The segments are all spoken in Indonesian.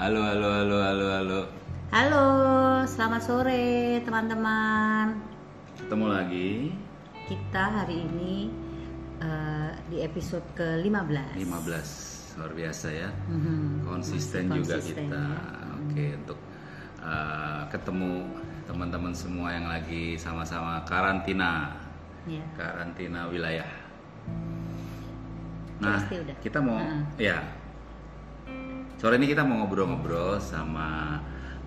Halo, halo, halo, halo, halo. Halo, selamat sore teman-teman. Ketemu lagi Kita hari ini eh, di episode ke-15. 15 luar biasa ya. Mhm, Konsisten masih juga konsisten kita. ya. Oke, untuk uh, ketemu teman-teman semua yang lagi sama-sama karantina, Ya. karantina wilayah. Nah, kita mau Heeh. ya. Sore ini kita mau ngobrol-ngobrol sama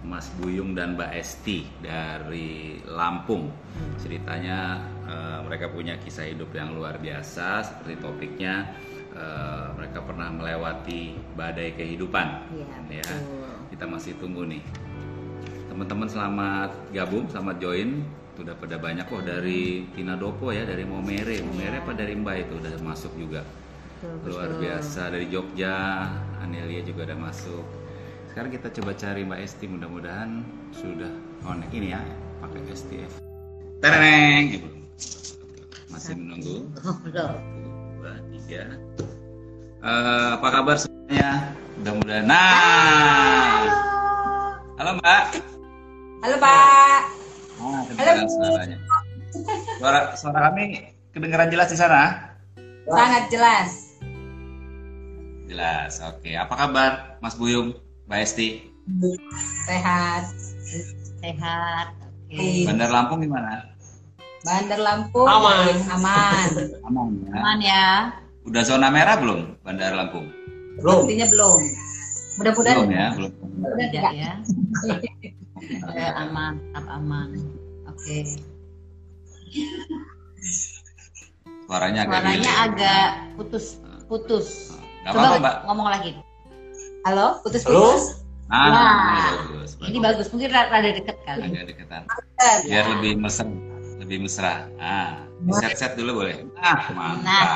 Mas Buyung dan Mbak Esti dari Lampung. Ceritanya eh, mereka punya kisah hidup yang luar biasa seperti topiknya eh, mereka pernah melewati badai kehidupan. Iya, Ya, betul. kita masih tunggu nih. Teman-teman selamat gabung, selamat join. Udah pada banyak kok dari Tina Dopo ya, dari Momere. Momere apa dari Mbak itu udah masuk juga. Betul, Luar betul. biasa dari Jogja, Anelia juga udah masuk. Sekarang kita coba cari Mbak Esti, mudah-mudahan sudah connect ini ya, pakai STF. Tereng. Masih menunggu. Dua, tiga. Eh, apa kabar semuanya? Mudah-mudahan. Nah, halo Mbak. Halo Pak. Kedengaran suaranya. Suara, suara kami kedengaran jelas di sana? Sangat jelas. Jelas. Oke. Apa kabar Mas Buyung, Mbak Esti? Sehat. Sehat. Oke. Iya. Bandar Lampung gimana? Bandar Lampung. Aman. Aman. Aman ya. Aman ya. Udah zona merah belum Bandar Lampung? Belum. Sepertinya belum. Mudah-mudahan Belum ya, belum. Mudah Tidak tidak. ya. Eh, aman, tetap aman. Oke. Suaranya agak Suaranya agak putus, putus. Gak Coba apa-apa, Mbak. ngomong lagi. Halo, putus-putus. Ah, Wah. ini bagus. Ini bagus, mungkin rada deket kali. Agak deketan. Biar lebih mesra, lebih mesra. Ah, set-set dulu boleh. Ah, mantap. Nah.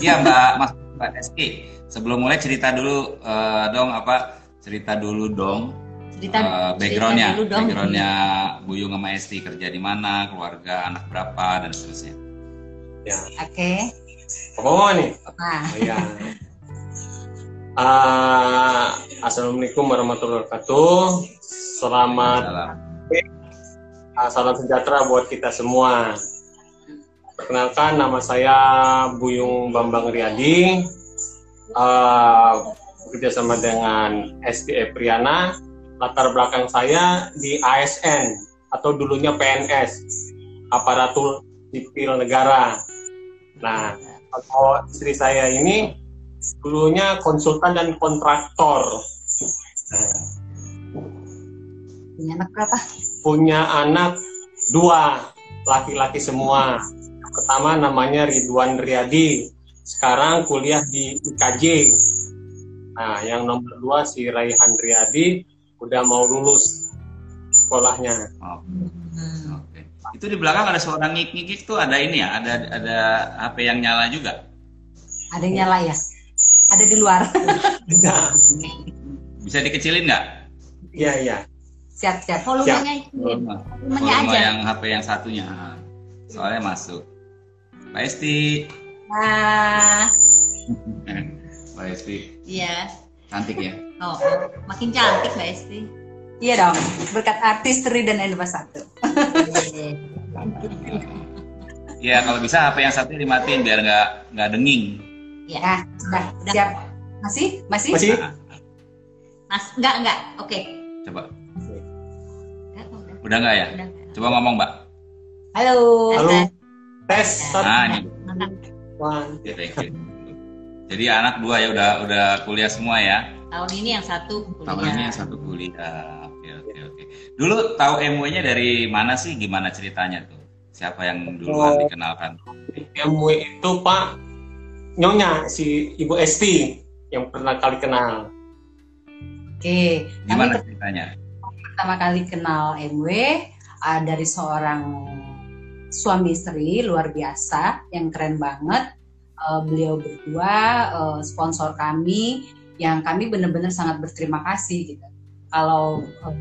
Iya, Mbak Mas Mbak Esti. Sebelum mulai cerita dulu eh, dong apa? Cerita dulu dong Cerita, eh, backgroundnya, cerita dulu dong. backgroundnya Buyung sama Esti kerja di mana, keluarga, anak berapa dan seterusnya. Ya. Oke. Apa mau nih? Nah, Iya. Ah, Assalamualaikum warahmatullahi wabarakatuh. Selamat Salam. ah, salam sejahtera buat kita semua. Perkenalkan nama saya Buyung Bambang Riyadi. Ah, bekerja sama dengan SDE Priana. Latar belakang saya di ASN atau dulunya PNS, aparatur sipil negara. Nah, kalau istri saya ini dulunya konsultan dan kontraktor. Nah, punya anak berapa? punya anak dua, laki-laki semua. Yang pertama namanya Ridwan Riyadi, sekarang kuliah di IKJ. Nah, yang nomor dua si Raihan Riyadi udah mau lulus sekolahnya. Oh, Hmm. Itu di belakang ada suara ngik-ngik tuh ada ini ya, ada ada HP yang nyala juga. Ada yang nyala ya? Ada di luar. Bisa dikecilin nggak? Iya, iya. Siap-siap. Volumenya itu, Volume volumenya aja. yang HP yang satunya. Soalnya masuk. Mbak Esti. Nah, Mbak Esti Iya. cantik ya. Oh, oh, makin cantik Mbak Esti. Iya dong. Berkat artistry dan Elva satu. Iya kalau bisa HP yang satu dimatiin biar nggak nggak denging. Ya. Nah, sudah. Udah. Siap. Masih? Masih? Masih? Mas, enggak, enggak. Oke. Coba. Enggak, udah. Udah nggak ya? Udah. Coba ngomong Mbak. Halo. Halo. Tes. Nah ini. One. Thank you. Jadi anak dua ya udah udah kuliah semua ya. Tahun ini yang satu kuliah. Tahun ini yang satu kuliah. Dulu tahu MW-nya dari mana sih? Gimana ceritanya tuh? Siapa yang duluan Oh. dikenalkan? MW itu Pak Nyonya si Ibu Esti yang pernah kali kenal. Oke. Kami Gimana ceritanya? pertama kali kenal MW uh, dari seorang suami istri luar biasa yang keren banget. Uh, beliau berdua uh, sponsor kami yang kami benar-benar sangat berterima kasih gitu. Kalau uh,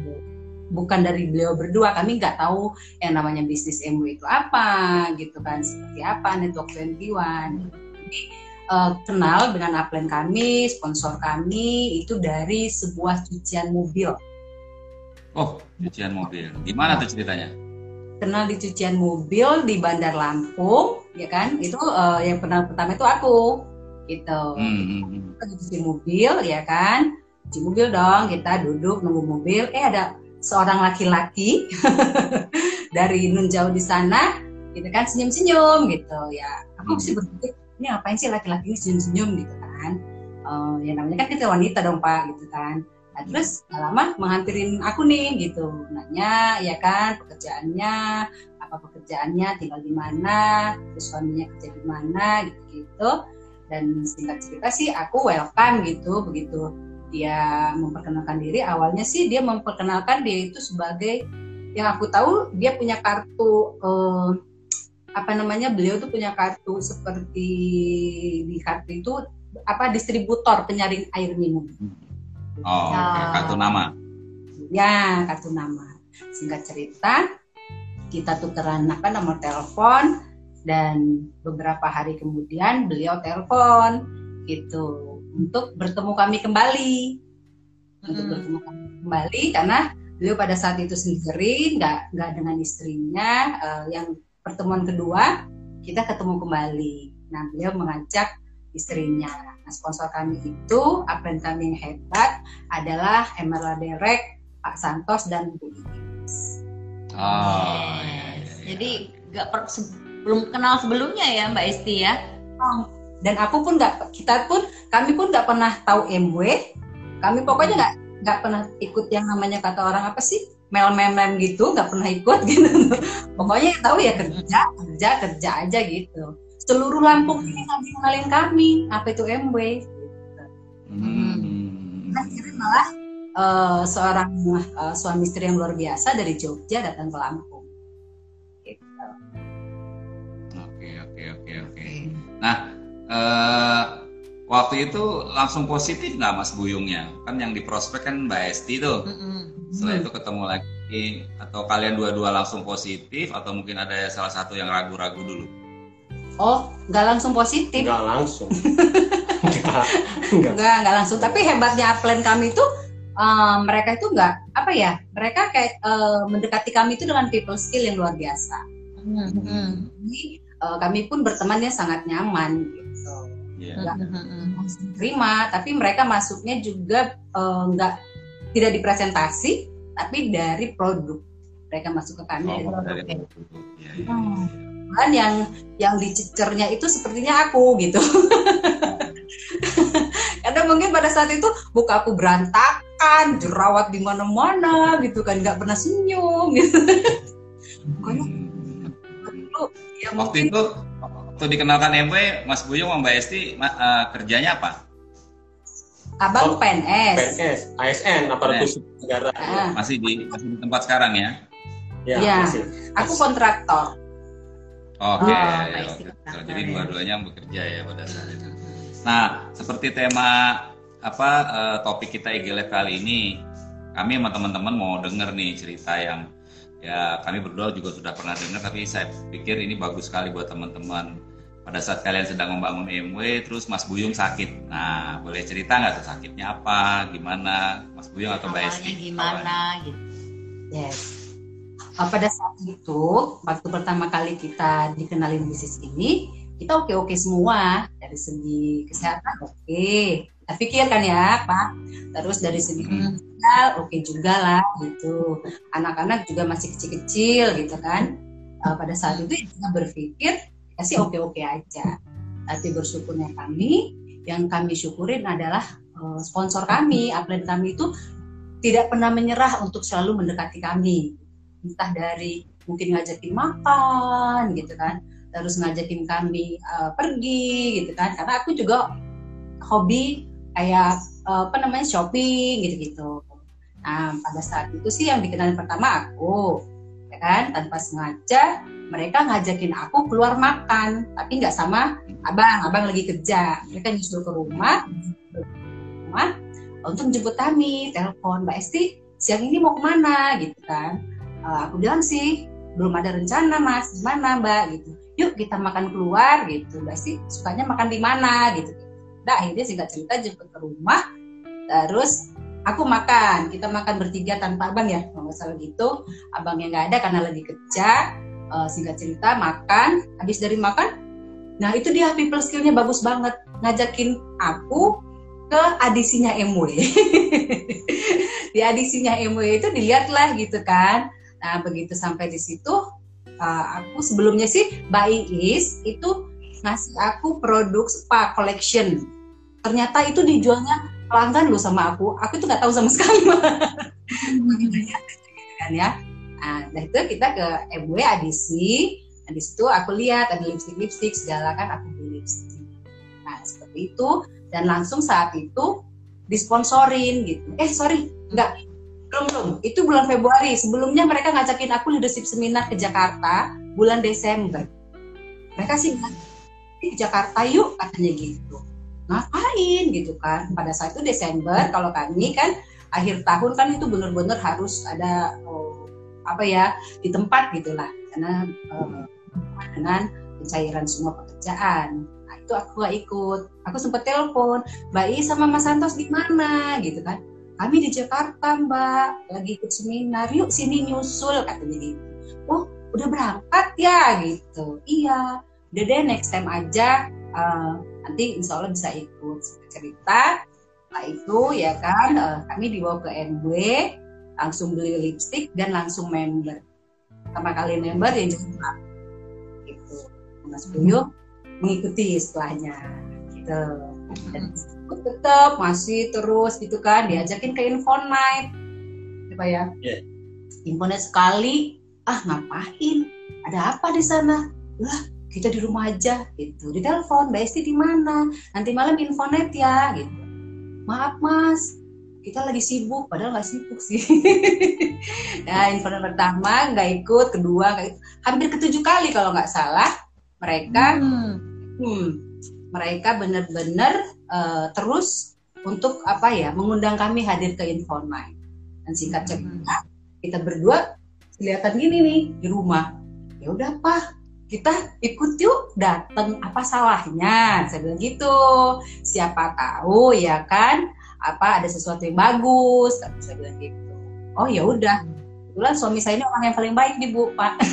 bukan dari beliau berdua kami nggak tahu yang namanya bisnis MW itu apa gitu kan seperti apa network 21 gitu. Jadi uh, kenal dengan upline kami, sponsor kami itu dari sebuah cucian mobil. Oh, cucian mobil. Gimana tuh ceritanya? Kenal di cucian mobil di Bandar Lampung, ya kan? Itu uh, yang pernah pertama itu aku, gitu. Hmm, hmm, hmm. Cuci mobil, ya kan? Cuci mobil dong, kita duduk nunggu mobil. Eh ada seorang laki-laki dari nun jauh di sana gitu kan senyum-senyum gitu ya. Aku Hmm. sih berpikir ini ngapain sih laki-laki senyum-senyum? gitu kan. Eh, ya namanya kan kita wanita dong pak gitu kan. Nah, terus gak lama menghantirin aku nih gitu. Nanya ya kan pekerjaannya apa pekerjaannya tinggal di mana terus suaminya kerja di mana gitu gitu dan singkat cerita sih aku welcome gitu begitu dia memperkenalkan diri awalnya sih dia memperkenalkan dia itu sebagai yang aku tahu dia punya kartu eh, apa namanya beliau tuh punya kartu seperti di kartu itu apa distributor penyaring air minum Oh. Ah. kartu nama. ya kartu nama singkat cerita kita tukeran apa nomor telepon dan beberapa hari kemudian beliau telepon gitu untuk bertemu kami kembali untuk Mm-mm. bertemu kami kembali karena beliau pada saat itu sendiri nggak nggak dengan istrinya eh, yang pertemuan kedua kita ketemu kembali nah beliau mengajak istrinya nah sponsor kami itu kami yang hebat adalah Emerald Derek Pak Santos dan Bu Iis. Oh, iya, Yes. iya, iya. Jadi nggak belum kenal sebelumnya ya Mbak Esti ya? Dan aku pun nggak kita pun kami pun nggak pernah tahu MW kami pokoknya nggak nggak pernah ikut yang namanya kata orang apa sih? Mel mem mem gitu nggak pernah ikut gitu. Pokoknya yang tahu ya kerja kerja kerja aja gitu. Seluruh Lampung ini nggak kenalin kami apa itu MW Hmm. akhirnya malah eh, seorang eh, suami istri yang luar biasa dari Jogja datang ke Lampung. Gitu. Oke, oke, oke, oke. Nah, eh, waktu itu langsung positif nggak Mas Buyungnya? Kan yang di prospek kan Mbak Esti tuh. Setelah Hmm. itu ketemu lagi, atau kalian dua-dua langsung positif, atau mungkin ada salah satu yang ragu-ragu dulu? oh nggak langsung positif Enggak langsung. Enggak. Enggak. Enggak, enggak langsung. Tapi hebatnya upline kami itu eh, mereka itu enggak apa ya? Mereka kayak eh, mendekati kami itu dengan people skill yang luar biasa. Mm-mm. Jadi eh, kami pun bertemannya sangat nyaman gitu. Iya. Enggak Mm-mm. langsung terima, tapi mereka masuknya juga enggak tidak dipresentasi, tapi dari produk. Mereka masuk ke kami dari Oh, produk. dari. Iya, iya. Hmm. Kan yang yang dicecernya itu sepertinya aku gitu. Karena mungkin pada saat itu buka aku berantakan, jerawat di mana-mana gitu kan, nggak pernah senyum gitu. Hmm. Ya Waktu mungkin itu, waktu dikenalkan MW, Mas Buyung sama Mbak Esti ma- eh, kerjanya apa? abang Oh, PNS. PNS, ASN, aparatur sipil negara. Ah, Masih di masih di tempat sekarang ya? Ya, Iya. masih. aku kontraktor. Oke, Oh, ya. Esti kontraktor jadi ya. dua-duanya bekerja ya pada saat itu. Nah, seperti tema apa eh, topik kita IG Live kali ini, kami sama teman-teman mau denger nih cerita yang ya kami berdua juga sudah pernah dengar, tapi saya pikir ini bagus sekali buat teman-teman. Pada saat kalian sedang membangun MW, terus Mas Buyung sakit. Nah, boleh cerita nggak tuh sakitnya apa, gimana, Mas Buyung atau Mbak Esti? gimana gitu? Yes. Uh, pada saat itu, waktu pertama kali kita dikenalin bisnis ini, kita oke-oke semua dari segi kesehatan oke. Kita pikirkan ya, Pak. Terus dari segi Hmm. finansial oke juga lah gitu. Anak-anak juga masih kecil-kecil gitu kan. Uh, pada saat itu ya kita berpikir ya sih oke-oke aja. Tapi bersyukurnya kami, yang kami syukurin adalah uh, sponsor kami, upline kami itu tidak pernah menyerah untuk selalu mendekati kami. Entah dari mungkin ngajakin makan gitu kan, terus ngajakin kami uh, pergi gitu kan. Karena aku juga hobi kayak uh, apa namanya shopping gitu-gitu. Nah pada saat itu sih yang dikenalin pertama aku, ya kan? Tanpa sengaja mereka ngajakin aku keluar makan, tapi nggak sama abang, abang lagi kerja. Mereka nyusul ke rumah, rumah untuk jemput kami, telepon Mbak Esti, siang ini mau ke mana? Gitu kan. Eh, aku bilang sih belum ada rencana mas. Gimana mbak? Gitu. Yuk kita makan keluar gitu. Mbak sih sukanya makan di mana? Gitu nah akhirnya singkat cerita jemput ke rumah terus aku makan. Kita makan bertiga tanpa abang ya kalau nggak salah gitu. Abangnya nggak ada karena lagi kerja. Uh, singkat cerita makan. Habis dari makan nah itu dia people skillnya bagus banget. Ngajakin aku ke adisinya MW di adisinya MW itu dilihatlah gitu kan. Nah begitu sampai di situ uh, aku sebelumnya sih Mbak Iis itu ngasih aku produk spa collection. Ternyata itu dijualnya pelanggan lo sama aku. Aku itu nggak tahu sama sekali kan ya? Nah, nah itu kita ke MW adisi. Nah di situ aku lihat ada lipstick lipstick segala kan aku beli lipstick. Nah seperti itu. Dan langsung saat itu disponsorin gitu. Eh sorry nggak. Belum belum. Itu bulan Februari. Sebelumnya mereka ngajakin aku leadership seminar ke Jakarta bulan Desember. Mereka sih di Jakarta yuk katanya gitu. Ngapain? gitu kan. Pada saat itu Desember kalau kami kan akhir tahun kan itu benar-benar harus ada oh, apa ya di tempat gitulah. Karena oh, dengan pencairan semua pekerjaan. Nah itu aku gak ikut. Aku sempat telepon Mbak I sama Mas Santos di mana? gitu kan. Kami di Jakarta Mbak. Lagi ikut seminar. Yuk sini nyusul katanya gitu. Oh udah berangkat ya? gitu. Iya udah deh next time aja uh, nanti insya Allah bisa ikut cerita. Setelah itu ya kan uh, kami dibawa ke NW langsung beli lipstick dan langsung member. Pertama kali member yang juga gitu. Mas Buyu mengikuti setelahnya. Gitu. Dan tetap masih terus gitu kan diajakin ke info night. Apa ya? Yeah. info night sekali ah ngapain? Ada apa di sana? Lah kita di rumah aja gitu. Di telepon mbak Esti di mana? Nanti malam infonet ya gitu. Maaf mas kita lagi sibuk. Padahal nggak sibuk sih. Nah infonet pertama nggak ikut kedua nggak ikut. Hampir ketujuh kali kalau nggak salah mereka hmm. Hmm, mereka benar-benar uh, terus untuk apa ya mengundang kami hadir ke Infonet dan singkat cerita hmm. kita berdua kelihatan gini nih di rumah. Ya udah pak kita ikut yuk datang apa salahnya? Saya bilang gitu. Siapa tahu ya kan apa ada sesuatu yang bagus saya bilang gitu. Oh ya udah. Kebetulan suami saya ini orang yang paling baik nih bu pak.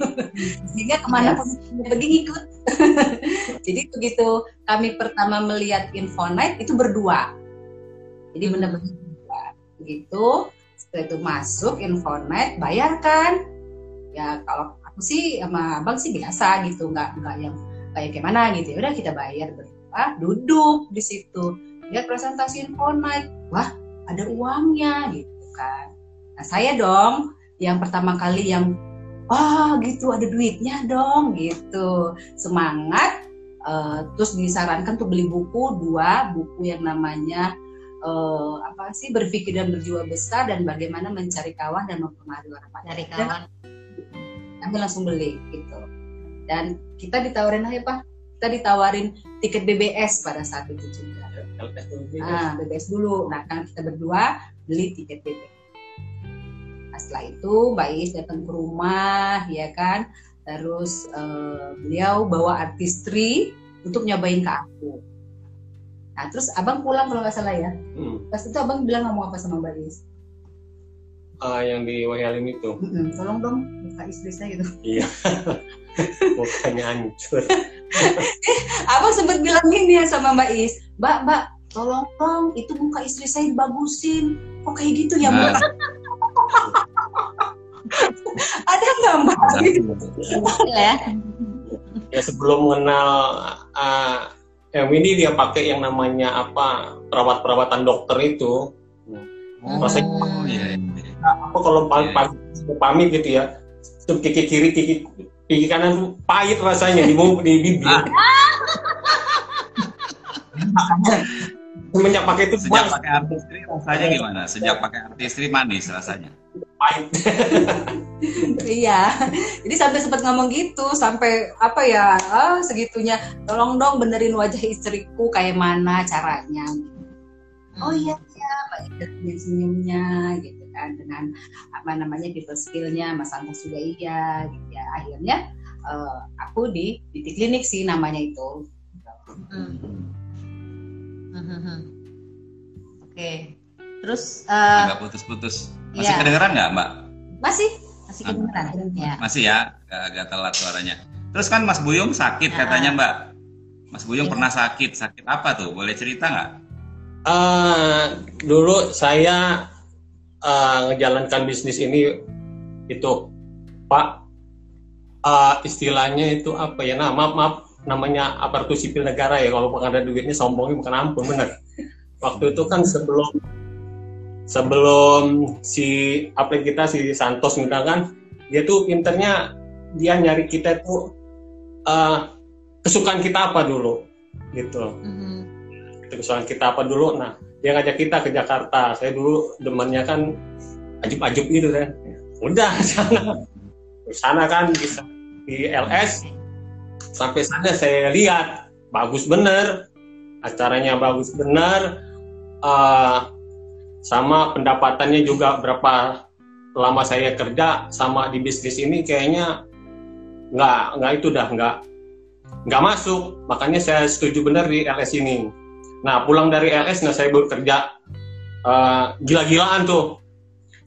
Sehingga ke mana pun yes. pergi ikut jadi begitu kami pertama melihat Infonet itu berdua. Jadi benar-benar begitu setelah itu masuk Infonet bayarkan. Ya kalau aku sih sama abang sih biasa gitu nggak nggak yang kayak gimana gitu. Ya udah kita bayar berapa duduk di situ. Lihat presentasi night wah ada uangnya gitu kan. Nah saya dong yang pertama kali yang wah gitu ada duitnya dong gitu. Semangat uh, terus disarankan tuh beli buku dua buku yang namanya uh, apa sih berpikir dan berjiwa besar dan bagaimana mencari kawan dan mempengaruhi orang Cari kawan kami langsung beli gitu. Dan kita ditawarin apa pak. Kita ditawarin tiket BBS pada saat itu juga. Ah BBS dulu. Nah kan kita berdua beli tiket BBS nah, setelah itu Mbak Is datang ke rumah ya kan. Terus uh, beliau bawa artistry untuk nyobain ke aku. Nah terus abang pulang kalau nggak salah ya. Hmm. pas itu abang bilang ngomong apa sama Mbak Is uh, yang di Wahyalin itu. Mm-hmm. Tolong dong buka istri saya gitu. Iya. Mukanya hancur. eh, abang sempat bilang gini ya sama Mbak Is, Mbak, Mbak, tolong dong itu muka istri saya dibagusin. Kok kayak gitu ya Mbak? Nah. Ada nggak Mbak? ya. ya sebelum mengenal uh, yang ini dia pakai yang namanya apa perawat-perawatan dokter itu. Oh, Rasanya, iya, iya apa kalau pamit, pamit gitu ya. Kiki kiri kiki kiki kanan pahit rasanya di di bibir. Ah. semenjak pakai itu sejak pakai artistry rasanya gimana? Sejak pakai artistry manis rasanya? Pahit. Iya. Jadi sampai sempat ngomong gitu sampai apa ya oh, segitunya. Tolong dong benerin wajah istriku kayak mana caranya? Oh iya iya mbak senyumnya gitu kan dengan apa namanya people skillnya Mas Santos juga iya gitu ya akhirnya uh, aku di di klinik sih namanya itu Hmm. Oke. Terus uh, Agak putus-putus. Masih Iya. kedengeran nggak Mbak? masih masih kedengeran ya. Masih ya, agak, agak telat suaranya. Terus kan Mas Buyung sakit Ya. katanya Mbak. Mas Buyung Iya. pernah sakit. Sakit apa tuh? Boleh cerita nggak? Eh, dulu saya eh, ngejalankan bisnis ini itu Pak eh, istilahnya itu apa ya? Nah maaf maaf namanya aparatur sipil negara ya kalau bukan ada duitnya sombongnya bukan ampun bener waktu itu kan sebelum sebelum si apa kita si Santos misalkan dia tuh pinternya dia nyari kita tuh eh, kesukaan kita apa dulu gitu. Mhm. kesukaan kita apa dulu? Nah dia ngajak kita ke Jakarta. Saya dulu demennya kan ajub-ajub gitu kan udah sana. Sana kan bisa di LS sampai sana saya lihat bagus bener. Acaranya bagus bener. Eh, sama pendapatannya juga berapa lama saya kerja sama di bisnis ini kayaknya nggak nggak itu dah nggak nggak masuk. Makanya saya setuju bener di LS ini Nah pulang dari LS, nah saya bekerja eh, gila-gilaan tuh.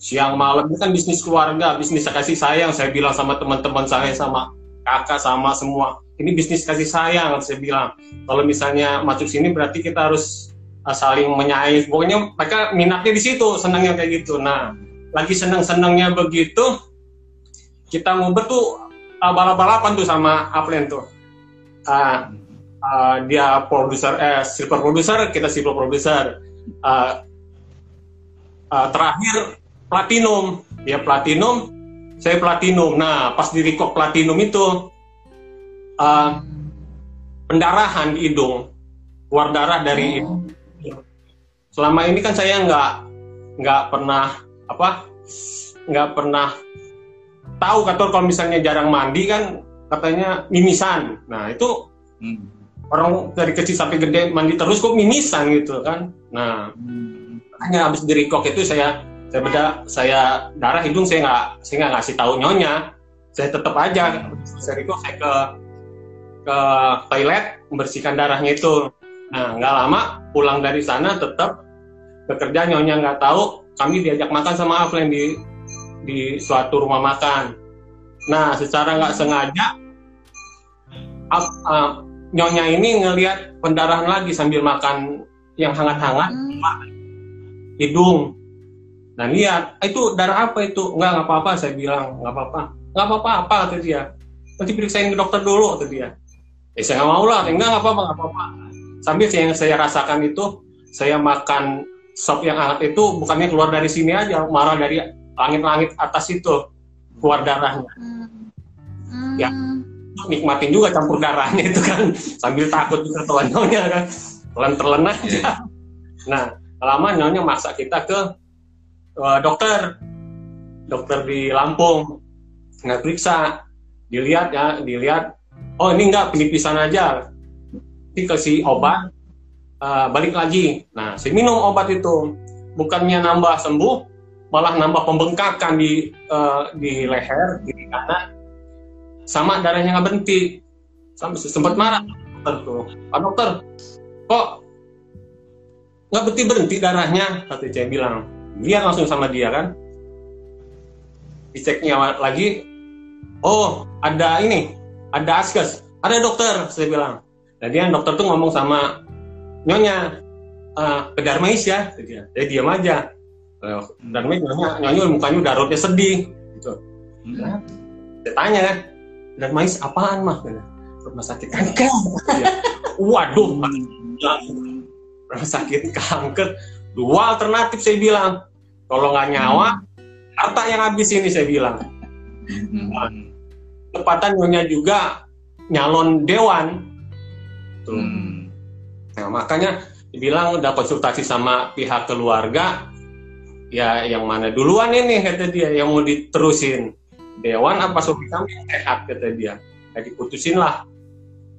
Siang malam ini kan bisnis keluarga, bisnis kasih sayang. Saya bilang sama teman-teman saya, sama kakak, sama semua. Ini bisnis kasih sayang, saya bilang. Kalau misalnya masuk sini berarti kita harus eh, saling menyayangi. Pokoknya mereka minatnya di situ, senangnya kayak gitu. Nah, lagi senang-senangnya begitu, kita ngobrol tuh eh, balap-balapan tuh sama Aplen tuh. Ah, Uh, dia produser eh silver producer kita silver producer Uh, uh, terakhir platinum. Dia platinum saya platinum. Nah pas di record platinum itu uh, pendarahan di hidung keluar darah dari hidung. selama ini kan saya nggak nggak pernah apa nggak pernah tahu kantor kalau misalnya jarang mandi kan katanya mimisan. Nah itu Hmm. Orang dari kecil sampai gede mandi terus kok mimisan gitu kan. Nah hanya habis di record itu saya saya beda saya darah hidung saya nggak saya nggak ngasih tahu nyonya. Saya tetap aja saya record saya ke ke toilet membersihkan darahnya itu. Nah nggak lama pulang dari sana tetap bekerja nyonya nggak tahu kami diajak makan sama Aflen di di suatu rumah makan. Nah secara nggak sengaja uh, nyonya ini ngelihat pendarahan lagi sambil makan yang hangat-hangat Hmm. hidung. Nah lihat, "Ah, itu darah apa itu? Enggak, nggak apa-apa. Saya bilang nggak apa-apa. Nggak apa-apa apa kata dia. Nanti periksain ke dokter dulu kata dia. Eh saya nggak mau lah. Enggak, nggak apa-apa, nggak apa-apa. Sambil yang saya rasakan itu, saya makan sop yang hangat itu bukannya keluar dari sini aja, malah dari langit-langit atas itu keluar darahnya. Hmm. Hmm. Ya. Nikmatin juga campur darahnya itu kan, sambil takut juga telan nyonya kan, telan telan aja. Nah, lama nyonya maksa kita ke eh, dokter, dokter di Lampung, nggak periksa, dilihat ya, dilihat, oh ini nggak penipisan aja, dikasih obat, eh, balik lagi. Nah, saya minum obat itu, bukannya nambah sembuh, malah nambah pembengkakan di eh, di leher, di kanan, sama darahnya nggak berhenti, sampai sempat marah. Dokter tuh, Pak dokter, kok nggak berhenti berhenti darahnya? Kata saya bilang. Dia langsung sama dia kan? Diceknya lagi. Oh ada ini. Ada askes. Ada dokter saya bilang. Nah dia dokter tuh ngomong sama nyonya "Ah, ke Darmais ya kata dia. Dia diam aja. Eh, Darmais nyonya nyonya mukanya udah rautnya sedih gitu. Hmm. saya tanya kan Darmais apaan mah? Rumah sakit kanker. Dia, waduh rumah sakit kanker. Dua alternatif saya bilang. Kalau nggak nyawa harta yang habis ini saya bilang. Hmm. tempatan nyonya juga nyalon dewan. Tuh. Hmm. nah, makanya dibilang udah konsultasi sama pihak keluarga ya yang mana duluan ini kata dia yang mau diterusin dewan apa suami kami sehat kata dia. Ya diputusin lah.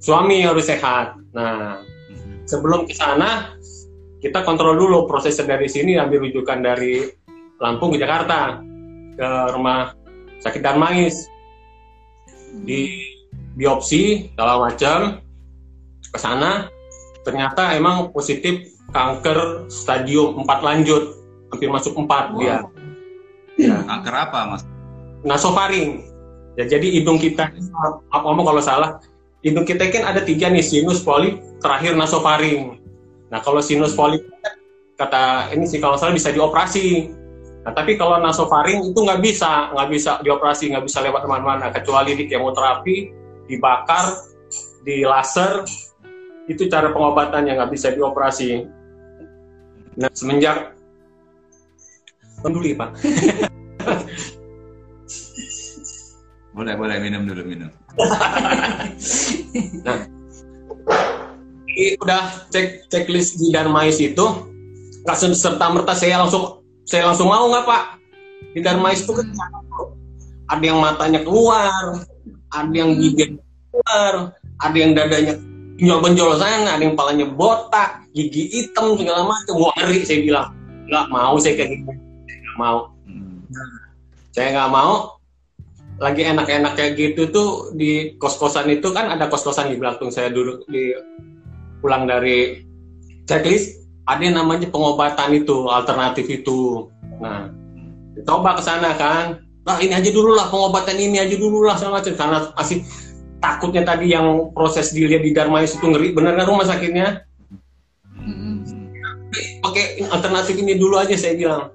Suami harus sehat. Nah sebelum ke sana kita kontrol dulu proses dari sini ambil rujukan dari Lampung ke Jakarta ke rumah sakit Darmais di biopsi segala macam ke sana. Ternyata emang positif kanker stadium 4 lanjut. Hampir masuk 4 dia. Ya. Kanker apa, Mas? Nasofaring ya jadi hidung kita apa ngomong kalau salah. Hidung kita kan ada tiga nih sinus polip terakhir nasofaring. Nah kalau sinus polip kata ini sih kalau salah bisa dioperasi. Nah tapi kalau nasofaring itu nggak bisa nggak bisa dioperasi nggak bisa lewat ke mana-mana kecuali di kemoterapi dibakar di laser. Itu cara pengobatan yang nggak bisa dioperasi. Nah semenjak ya pak Boleh, boleh minum dulu minum. Ini udah cek checklist di Darmais itu. Nggak serta merta saya langsung saya langsung mau nggak pak? Di Darmais itu kan ada yang matanya keluar ada yang gigi keluar ada yang dadanya benjol benjol sana ada yang palanya botak gigi hitam segala macam. Wah ngeri saya bilang. Nggak mau saya kayak gitu. Nggak mau. Hmm. saya nggak mau lagi enak-enak kayak gitu tuh di kos-kosan itu kan ada kos-kosan di belakang saya duduk di pulang dari checklist ada yang namanya pengobatan itu alternatif itu. Nah coba ke sana kan. Lah ini aja dulu lah pengobatan ini aja dulu lah segala macam. Karena masih takutnya tadi yang proses dilihat di Darmais itu ngeri. Bener kan rumah sakitnya? Hmm. pakai alternatif ini dulu aja saya bilang.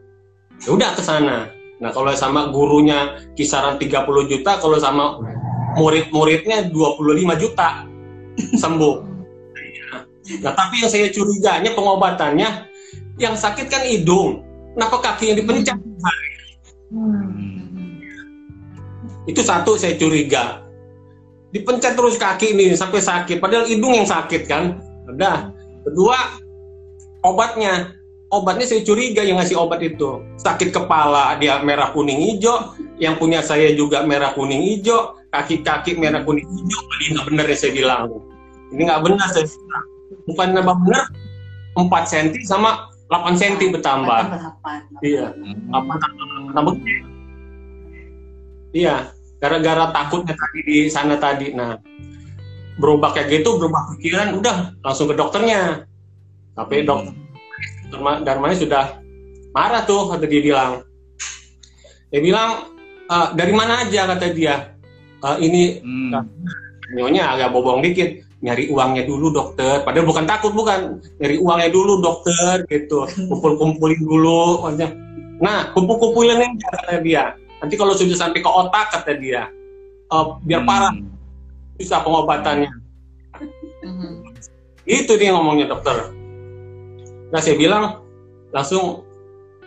Ya udah ke sana nah kalau sama gurunya kisaran 30 juta kalau sama murid-muridnya 25 juta sembuh. Nah tapi yang saya curiganya pengobatannya yang sakit kan hidung. Kenapa kaki yang dipencet? Hmm. itu satu saya curiga. Dipencet terus kaki ini sampai sakit. Padahal hidung yang sakit kan. Udah. Kedua obatnya obatnya saya curiga yang ngasih obat itu. Sakit kepala dia merah kuning hijau. Yang punya saya juga merah kuning hijau. Kaki-kaki merah kuning hijau. Ini nggak benar ya saya bilang. Ini nggak benar saya bilang. Bukan nambah benar 4 cm sama 8 cm bertambah. Iya. Hmm. apa tambah iya. Gara-gara takutnya tadi di sana tadi. Nah berubah kayak gitu berubah pikiran udah langsung ke dokternya. Tapi Hmm. dokter Darmanya sudah marah tuh kata dia bilang. Dia bilang "Eh, dari mana aja kata dia. "Eh, ini Hmm. nyonya agak bobong dikit. Nyari uangnya dulu dokter. Padahal bukan takut bukan. Nyari uangnya dulu dokter gitu. Kumpul kumpulin dulu maksudnya. Nah kumpul kumpulin aja kata dia. Nanti kalau sudah sampai ke otak kata dia. "Eh, biar parah. Hmm. bisa pengobatannya. Mhm. itu dia ngomongnya dokter nah saya bilang langsung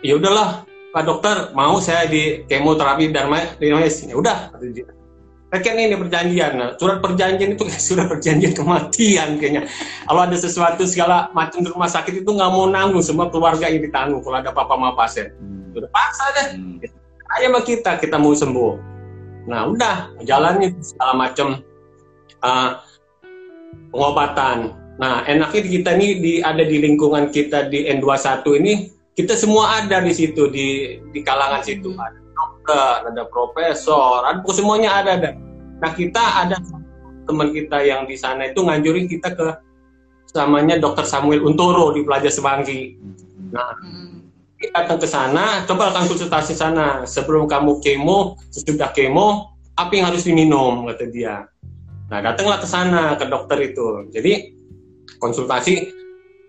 ya udahlah pak dokter mau saya di kemoterapi Darmais ya udah kan ini perjanjian, nah, surat perjanjian itu kayak surat perjanjian kematian kayaknya. Kalau ada sesuatu segala macam di rumah sakit itu nggak mau nanggung, semua keluarga yang ditanggung kalau ada papa sama pasien. Hmm. Udah paksa deh, Hmm. ayo sama kita, kita mau sembuh. Nah udah, jalannya segala macam uh, pengobatan. Nah enaknya kita ini di, ada di lingkungan kita di N21 ini, kita semua ada di situ, di, di kalangan situ. Ada dokter, ada profesor, ada semuanya ada. ada. Nah kita ada teman kita yang di sana itu nganjurin kita ke namanya Dokter Samuel Untoro di Pelajar Semanggi. Nah, Mhm. kita datang ke sana, coba lakukan konsultasi sana. Sebelum kamu kemo, sesudah kemo, apa yang harus diminum, kata dia. Nah, datanglah ke sana, ke dokter itu. Jadi, konsultasi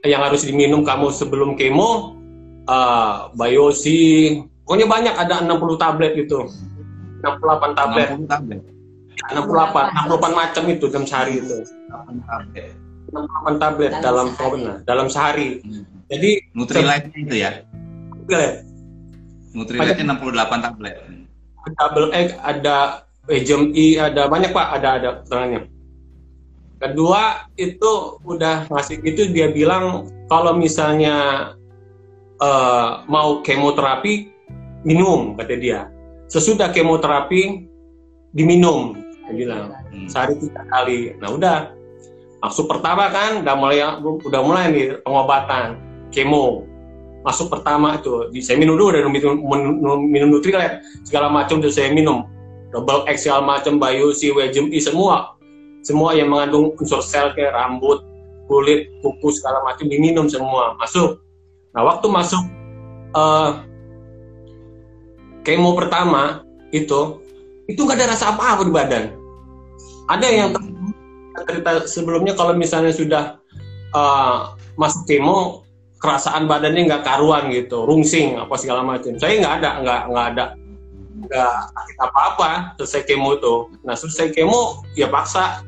yang harus diminum kamu sebelum kemo, uh, biosi, pokoknya banyak, ada 60 tablet gitu. 68 tablet, 60 tablet. 68, 68 macam itu dalam sehari itu. 8 tablet. 68 tablet Dalam dalam sehari. dalam, dalam sehari. Hmm. Jadi, Nutrilite itu ya. tablet. Nutrilite 68 tablet. double egg, ada HMI, ada banyak pak, ada ada keterangannya. Kedua itu udah ngasih itu dia bilang kalau misalnya eh, mau kemoterapi minum kata dia. Sesudah kemoterapi diminum, dia bilang Hmm. sehari tiga kali. Nah udah masuk pertama kan, udah mulai udah mulai nih pengobatan kemo. masuk pertama itu saya minum dulu udah minum, minum, minum Nutrilite segala macam udah saya minum double X segala macam Bayu si Wejem I semua semua yang mengandung unsur sel kayak rambut kulit kuku segala macam diminum semua masuk nah waktu masuk uh, kemo pertama itu itu nggak ada rasa apa-apa di badan ada yang cerita sebelumnya kalau misalnya sudah uh, masuk kemo kerasaan badannya nggak karuan gitu, rungsing apa segala macam. Saya nggak ada, nggak nggak ada, nggak sakit apa-apa selesai kemo itu. Nah selesai kemo ya paksa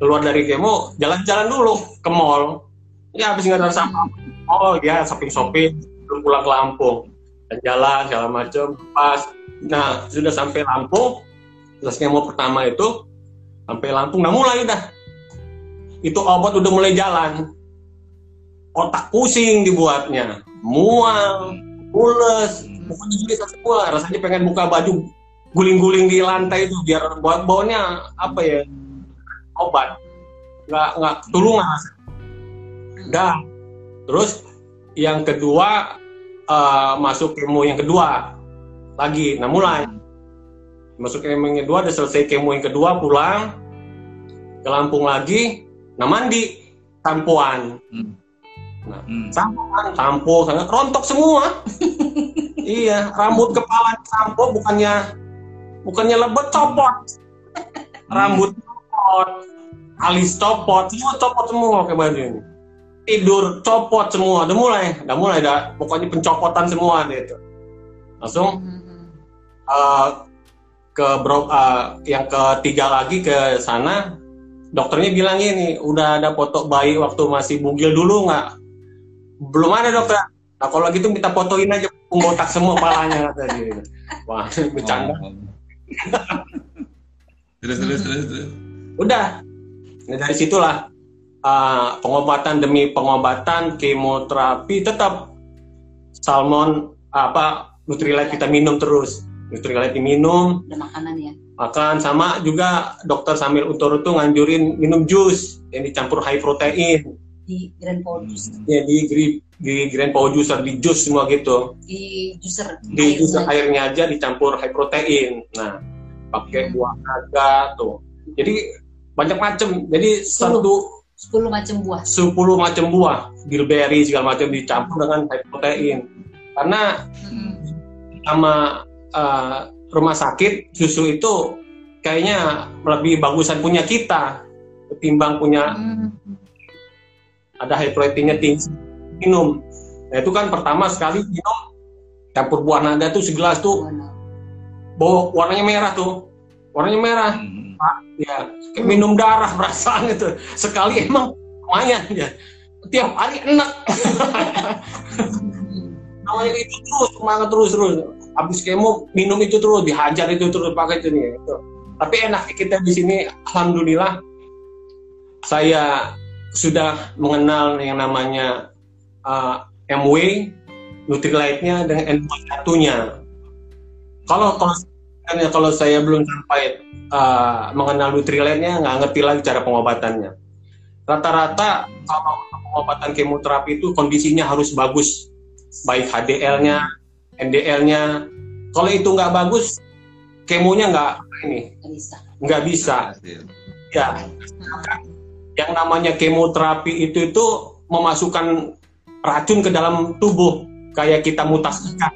keluar dari kemo jalan-jalan dulu ke mall. Ya habis nggak ada sama. Oh ya shopping shopping belum pulang ke Lampung dan jalan segala macam pas. Nah sudah sampai Lampung, selesai kemo pertama itu sampai Lampung, nah mulai udah itu obat udah mulai jalan otak pusing dibuatnya mual mules pokoknya jadi semua rasanya pengen buka baju guling-guling di lantai itu biar buat baunya apa ya obat. Nggak nggak tulungan dan terus yang kedua uh, masuk kemo yang kedua lagi. Nah mulai. Masuk kemo yang kedua udah selesai kemo yang kedua pulang ke Lampung lagi. Nah mandi. Tampuan. Hmm. Nah, hmm. sampo kan, sampo, sangat rontok semua. iya, rambut kepala sampo bukannya bukannya lebet copot. Rambut copot, alis copot, semua copot semua kayak baju ini. Tidur copot semua, udah mulai, udah mulai, udah pokoknya pencopotan semua gitu. Langsung uh, ke bro, uh, yang ketiga lagi ke sana dokternya bilang ini udah ada foto bayi waktu masih bugil dulu nggak? Belum ada dokter. Nah kalau gitu kita fotoin aja botak semua palanya kata dia. Wah bercanda. Terus terus terus terus udah nah, dari situlah uh, pengobatan demi pengobatan kemoterapi tetap salmon apa Nutrilite kita minum terus Nutrilite diminum ada makanan ya makan sama juga dokter sambil utur-utur nganjurin minum jus yang dicampur high protein di Grand Power Juicer. Ya di di Grand Power Juicer di jus semua gitu. Di juicer. Di juicer airnya aja dicampur high protein. Nah, pakai hmm. buah naga tuh. Jadi banyak macam. Jadi 10, satu 10 macam buah. 10 macam buah, bilberry segala macam dicampur dengan high protein. Karena hmm. sama uh, rumah sakit susu itu kayaknya lebih bagusan punya kita ketimbang punya hmm ada high proteinnya tinggi minum nah itu kan pertama sekali minum campur buah naga tuh segelas tuh bawa warnanya merah tuh warnanya merah hmm. Ya kayak minum darah perasaan itu. Sekali emang lumayan ya. Tiap hari enak. Namanya itu terus semangat terus terus. Habis kemo minum itu terus dihajar itu terus pakai itu nih itu. tapi enak kita di sini alhamdulillah. Saya sudah mengenal yang namanya uh, MW, Nutrilite-nya dengan N21-nya. Kalau kalau kalau saya belum sampai uh, mengenal Nutrilite-nya, nggak ngerti lagi cara pengobatannya. Rata-rata kalau pengobatan kemoterapi itu kondisinya harus bagus, baik HDL-nya, NDL-nya. Kalau itu nggak bagus, kemonya nggak ini, nggak bisa. Ya, yang namanya kemoterapi itu itu memasukkan racun ke dalam tubuh kayak kita mutasikan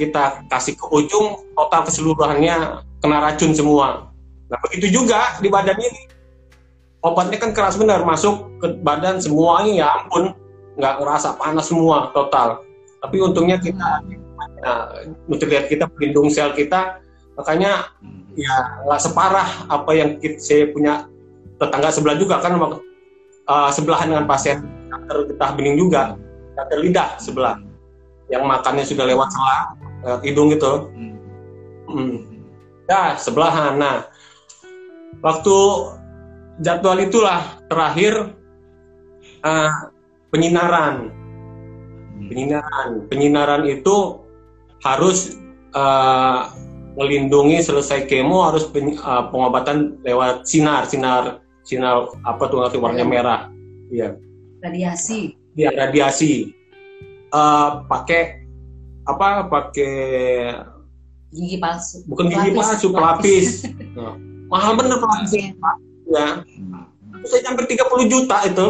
kita kasih ke ujung total keseluruhannya kena racun semua. Nah begitu juga di badan ini. Obatnya kan keras benar masuk ke badan semuanya ya ampun. Nggak ngerasa panas semua total. Tapi untungnya kita nah, nutrien kita pelindung sel kita. Makanya ya nggak separah apa yang kita, saya punya tetangga sebelah juga kan uh, sebelahan dengan pasien. Kanker getah bening juga kanker lidah sebelah. Yang makannya sudah lewat selang lewat hidung gitu. Hmm. Hmm. ya sebelahan. Nah waktu jadwal itulah terakhir uh, penyinaran. Hmm. penyinaran. Penyinaran itu harus uh, melindungi selesai kemo harus uh, pengobatan lewat sinar. Sinar sinar apa tuh nanti warnanya merah. Iya. Radiasi. Iya radiasi. Eh, pakai apa pakai Gigi palsu. bukan gigi Pelapis. palsu pelapis Nah, mahal bener pelapisnya ya saya hampir 30 juta itu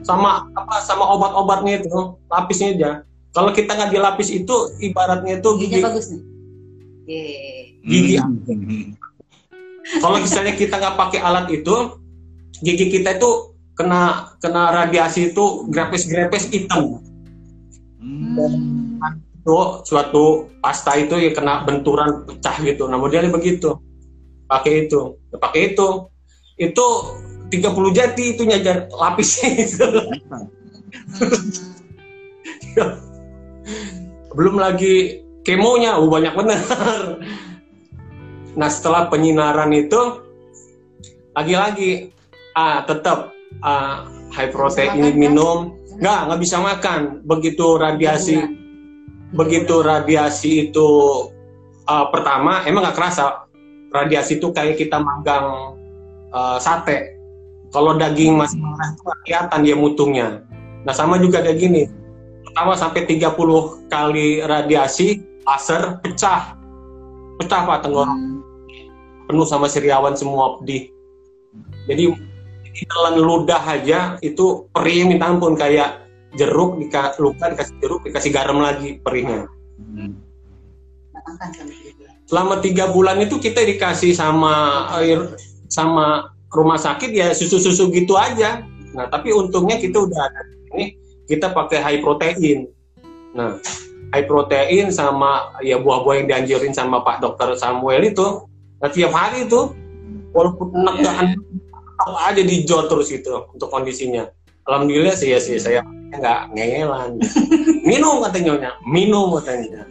sama apa sama obat-obatnya itu lapisnya aja kalau kita nggak dilapis itu ibaratnya itu Giginya gigi bagus nih. Yeay. gigi Hmm. kalau misalnya kita nggak pakai alat itu gigi kita itu kena kena radiasi itu grepes-grepes hitam Hmm. Suatu pasta itu ya kena benturan pecah gitu. Nah modelnya begitu. Pakai itu. Ya, pakai itu. Itu 30 jati itu nyajar lapisnya itu. Belum lagi kemonya. Oh banyak benar nah setelah penyinaran itu lagi-lagi ah tetap ah, high protein minum. Nggak nggak bisa makan. Begitu radiasi begitu radiasi itu uh, pertama emang nggak kerasa radiasi itu kayak kita magang uh, sate. Kalau daging masih merah itu kelihatan dia mutungnya. Nah sama juga kayak gini. Pertama sampai 30 kali radiasi laser pecah. Pecah pak tenggorok. Penuh sama siriawan semua pedih. Jadi di telan ludah aja itu perih minta ampun kayak jeruk dika, luka dikasih jeruk dikasih garam lagi perihnya. Hmm. Selama tiga bulan itu kita dikasih sama air sama rumah sakit ya susu-susu gitu aja. Nah tapi untungnya kita udah ada ini kita pakai high protein. Nah high protein sama ya buah-buah yang dianjurin sama Pak Dokter Samuel itu nah, tiap hari itu walaupun enak nggak enak, tetap aja dijor terus itu untuk kondisinya alhamdulillah sih ya sih saya nggak ngeyelan minum katanya nyonya minum katanya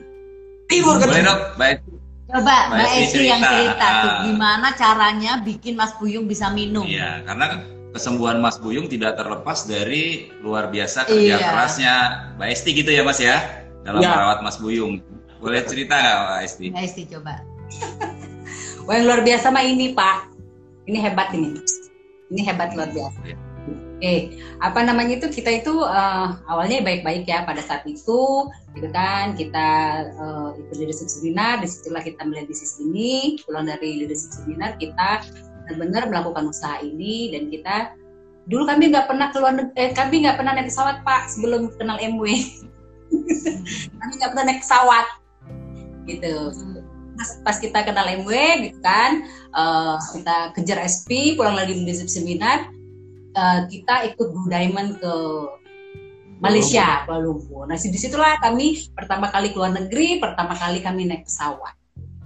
tidur katanya baik. Coba Mbak Mbak Esti yang cerita. tuh gimana caranya bikin Mas Buyung bisa minum. Iya, karena kesembuhan Mas Buyung tidak terlepas dari luar biasa kerja Iya. kerasnya Mbak Esti gitu ya Mas ya dalam Ya. merawat Mas Buyung. Boleh cerita nggak Mbak Esti? Mbak Esti coba. Wah yang luar biasa mah ini Pak. Ini hebat ini. Ini hebat luar biasa. Iya. Oke, apa namanya itu? Kita itu eh, awalnya baik-baik ya pada saat itu, gitu kan? Kita eh, ikut leadership seminar, di situlah kita melihat bisnis ini, pulang dari leadership seminar kita benar-benar melakukan usaha ini dan kita dulu kami nggak pernah keluar eh, kami nggak pernah naik pesawat Pak sebelum kenal MW, kami nggak pernah naik pesawat, gitu. Pas, pas kita kenal MW gitu kan eh, kita kejar SP pulang lagi leadership seminar eh, kita ikut Blue Diamond ke Malaysia Kuala Lumpur. Nah di situlah kami pertama kali keluar negeri, pertama kali kami naik pesawat.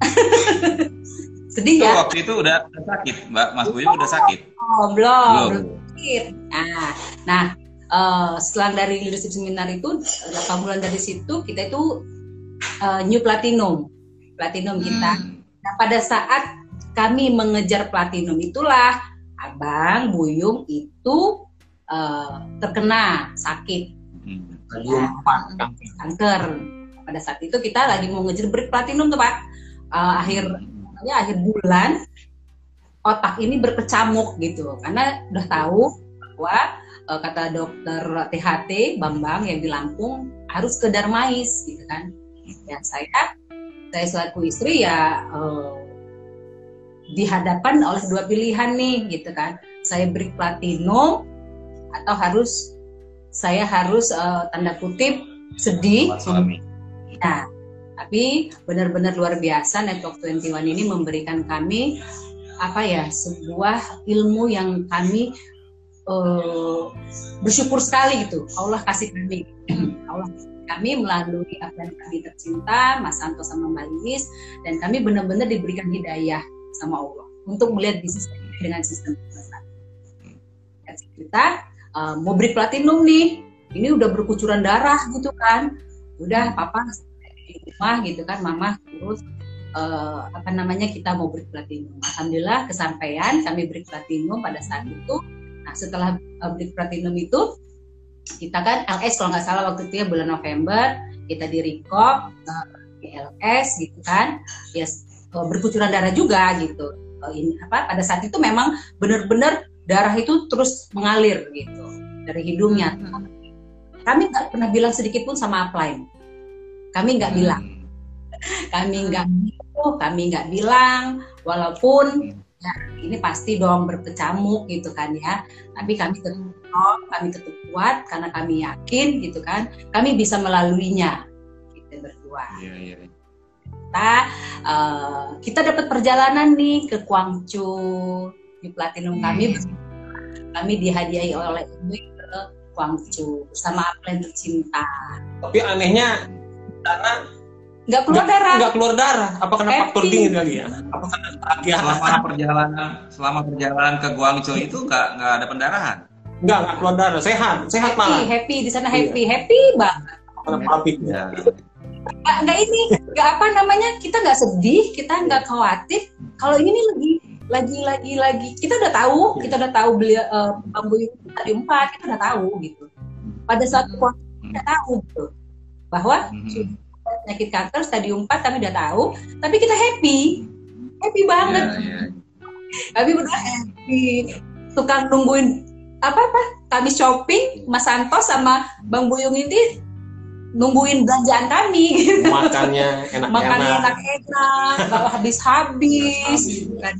Sedih Itu ya? waktu itu udah sakit, Mbak Mas Buyung udah sakit. Oh, belum, Belum. belum sakit. Nah, nah eh, setelah dari leadership seminar itu 8 bulan dari situ kita itu eh, new platinum, platinum kita. Hmm. Nah, pada saat kami mengejar platinum itulah Abang Buyung itu eh, terkena sakit Hmm. Kang. kanker. Pada saat itu kita lagi mau ngejar break platinum tuh Pak. Eh, akhir ya, akhir bulan otak ini berkecamuk gitu karena udah tahu bahwa eh, kata dokter THT Bambang yang di Lampung harus ke Darmais gitu kan. Ya saya saya selaku istri ya eh, dihadapkan oleh dua pilihan nih gitu kan. Saya break platinum atau harus saya harus eh, tanda kutip sedih. Nah, tapi benar-benar luar biasa Network 21 ini memberikan kami apa ya sebuah ilmu yang kami eh, bersyukur sekali gitu. Allah kasih kami, Allah kami melalui apa yang kami tercinta Mas Santo sama Mbak Lilis dan kami benar-benar diberikan hidayah sama Allah. Untuk melihat bisnis dengan sistem besar. Kita eh, mau beri platinum nih, ini udah berkucuran darah gitu kan, udah papa di rumah gitu kan mama terus eh, apa namanya kita mau break platinum. Alhamdulillah kesampaian kami break platinum pada saat itu. Nah setelah eh, break platinum itu kita kan LS kalau nggak salah waktu itu ya bulan November kita di eh, di LS gitu kan. Ya eh, berkucuran darah juga gitu Eh, ini apa pada saat itu memang benar-benar darah itu terus mengalir gitu dari hidungnya kami nggak pernah bilang sedikit pun sama upline. Kami nggak bilang, Hmm. kami nggak gitu, kami nggak bilang, walaupun ya, ini pasti dong berkecamuk gitu kan ya. Tapi kami tetap strong, kami tetap kuat karena kami yakin gitu kan, kami bisa melaluinya. Kita berdua. Iya, iya. Kita eh, kita dapat perjalanan nih ke Guangzhou di platinum kami kami dihadiahi oleh ibu ke Guangzhou bersama upline tercinta. Tapi anehnya karena Nggak keluar darah. nggak keluar darah. Apa karena Happy. faktor dingin kali ya? Apa karena? Selama perjalanan selama perjalanan ke Guangzhou itu nggak nggak ada pendarahan. Enggak, nggak keluar darah. Sehat, sehat happy, malah. happy di sana Iya. happy, happy banget. Karena pabrik. Ya. Nggak, ini, nggak apa namanya, kita nggak sedih, kita nggak khawatir. Kalau ini nih lagi, lagi, lagi, lagi, kita udah tahu, kita udah tahu beli uh, bambu tadi empat, kita udah tahu gitu. Pada saat Hmm. puasa kita tahu gitu, bahwa Mhm. penyakit kanker stadium 4 kami udah tahu, tapi kita happy, happy banget. Iya, iya. Kami happy, tukang nungguin apa apa, kami shopping, Mas Santos sama Bang Buyung ini nungguin belanjaan kami gitu. Makannya makannya enak-enak. enak-enak, nggak habis-habis, kan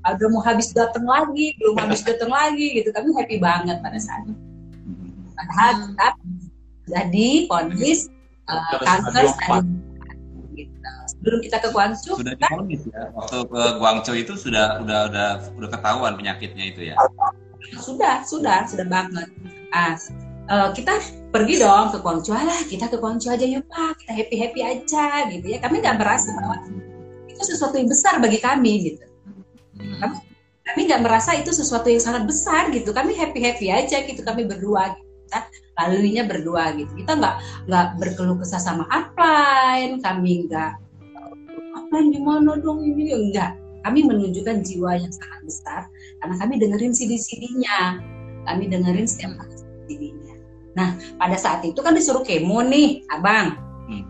udah mau habis datang lagi, belum habis datang lagi gitu. Kami happy banget pada saat itu. Padahal Hmm. kita jadi kondis uh, Kanker gitu. Sebelum kita ke Guangzhou, Sudah difonis ya. Waktu ke Guangzhou itu sudah udah udah udah ketahuan penyakitnya itu ya. sudah, sudah, sudah banget. Ah, eh, kita pergi dong ke Guangzhou. Lah, kita ke Guangzhou aja yuk Pak, kita happy happy aja gitu ya. Kami nggak merasa bahwa itu sesuatu yang besar bagi kami gitu. kami nggak merasa itu sesuatu yang sangat besar gitu. Kami happy happy aja gitu. Kami berdua gitu. kita laluinya berdua gitu. Kita nggak nggak berkeluh kesah sama upline. Kami nggak upline gimana dong ini? Enggak kami menunjukkan jiwa yang sangat besar. Karena kami dengerin CD-CD-nya kami dengerin setiap CD-nya nah pada saat itu kan disuruh kemo nih abang. Hmm.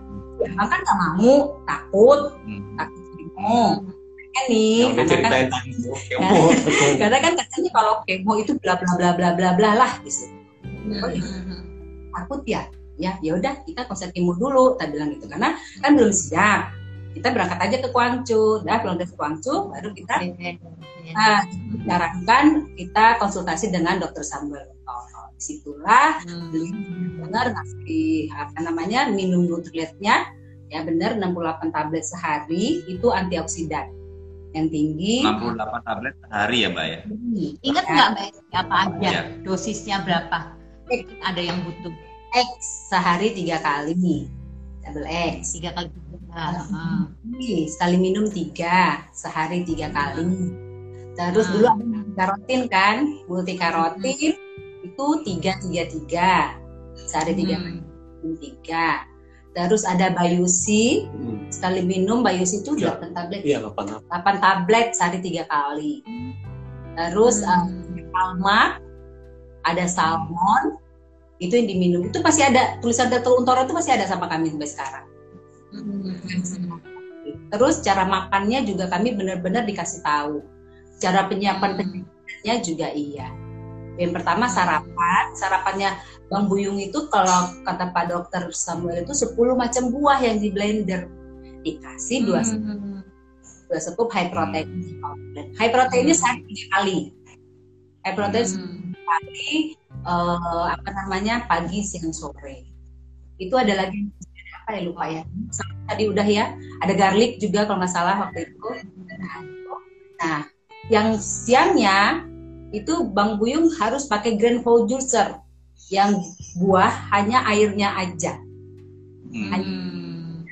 abang kan nggak mau takut. Hmm. takut kemo. Kan nih karena kan. Kemo. karena kan katanya kalau kemo itu bla bla bla bla bla bla lah gitu. Takut ya? Ya ya udah kita konser kemo dulu kita bilang gitu. Karena kan belum siap. Kita berangkat aja ke Guangzhou dah pulang dari Guangzhou baru kita nah, sarankan kita konsultasi dengan dokter Samuel Otono. di situlah beliau benar ngasih apa namanya minum nutriletnya ya benar 68 tablet sehari itu antioksidan yang tinggi. 68 tablet sehari ya, Mbak ya. Ingat nggak Mbak Esti, apa aja? Iya. dosisnya berapa? Ada yang butuh X. Sehari tiga kali double X. Tiga kali tiga. Heeh. Nih, sekali minum tiga. Sehari tiga kali. Terus Hmm. dulu ada karotin kan? Multi karotin itu tiga tiga tiga sehari tiga Hmm. tiga terus ada bayusi Hmm. sekali minum bayusi itu Ya. 8 tablet Iya, nggak apa-apa. 8 tablet sehari tiga kali terus uh, Hmm. alma ada salmon itu yang diminum itu masih ada tulisan Dato Untoro itu masih ada sama kami sampai sekarang Hmm. terus cara makannya juga kami benar-benar dikasih tahu cara penyiapan penyiapannya juga iya yang pertama sarapan. Sarapannya Bang Buyung itu kalau kata Pak Dokter Samuel itu 10 macam buah yang di blender. Dikasih dua Hmm. dua sekup high protein. High proteinnya sehari tiga kali. High protein Hmm. sekali eh, apa namanya pagi siang sore. Itu ada lagi apa ya lupa ya. Tadi udah ya. Ada garlic juga kalau nggak salah waktu itu. Nah yang siangnya itu Bang Buyung harus pakai grand juicer yang buah hanya airnya aja Hmm.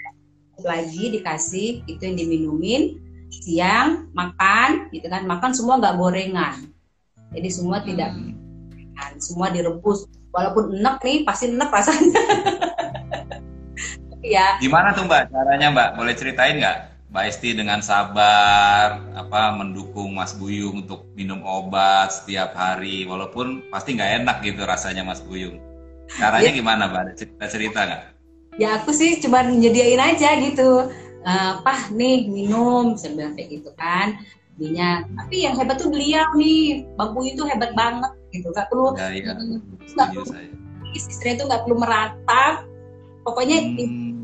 Lagi dikasih itu yang diminumin siang makan gitu kan makan semua nggak gorengan jadi semua tidak Hmm. kan semua direbus walaupun enek nih pasti enek rasanya ya Gimana tuh Mbak caranya Mbak? Boleh ceritain nggak? Mbak Esti dengan sabar apa mendukung Mas Buyung untuk minum obat setiap hari walaupun pasti nggak enak gitu rasanya Mas Buyung. Caranya Iya. gimana Mbak? Ada cerita cerita nggak? ya aku sih cuma nyediain aja gitu Eh, pah nih minum saya bilang kayak gitu kan Dinya, tapi yang hebat tuh beliau nih Bang Puyi tuh hebat banget gitu gak perlu Ya. Hmm. Setuju saya. istrinya itu nggak perlu meratap pokoknya Hmm.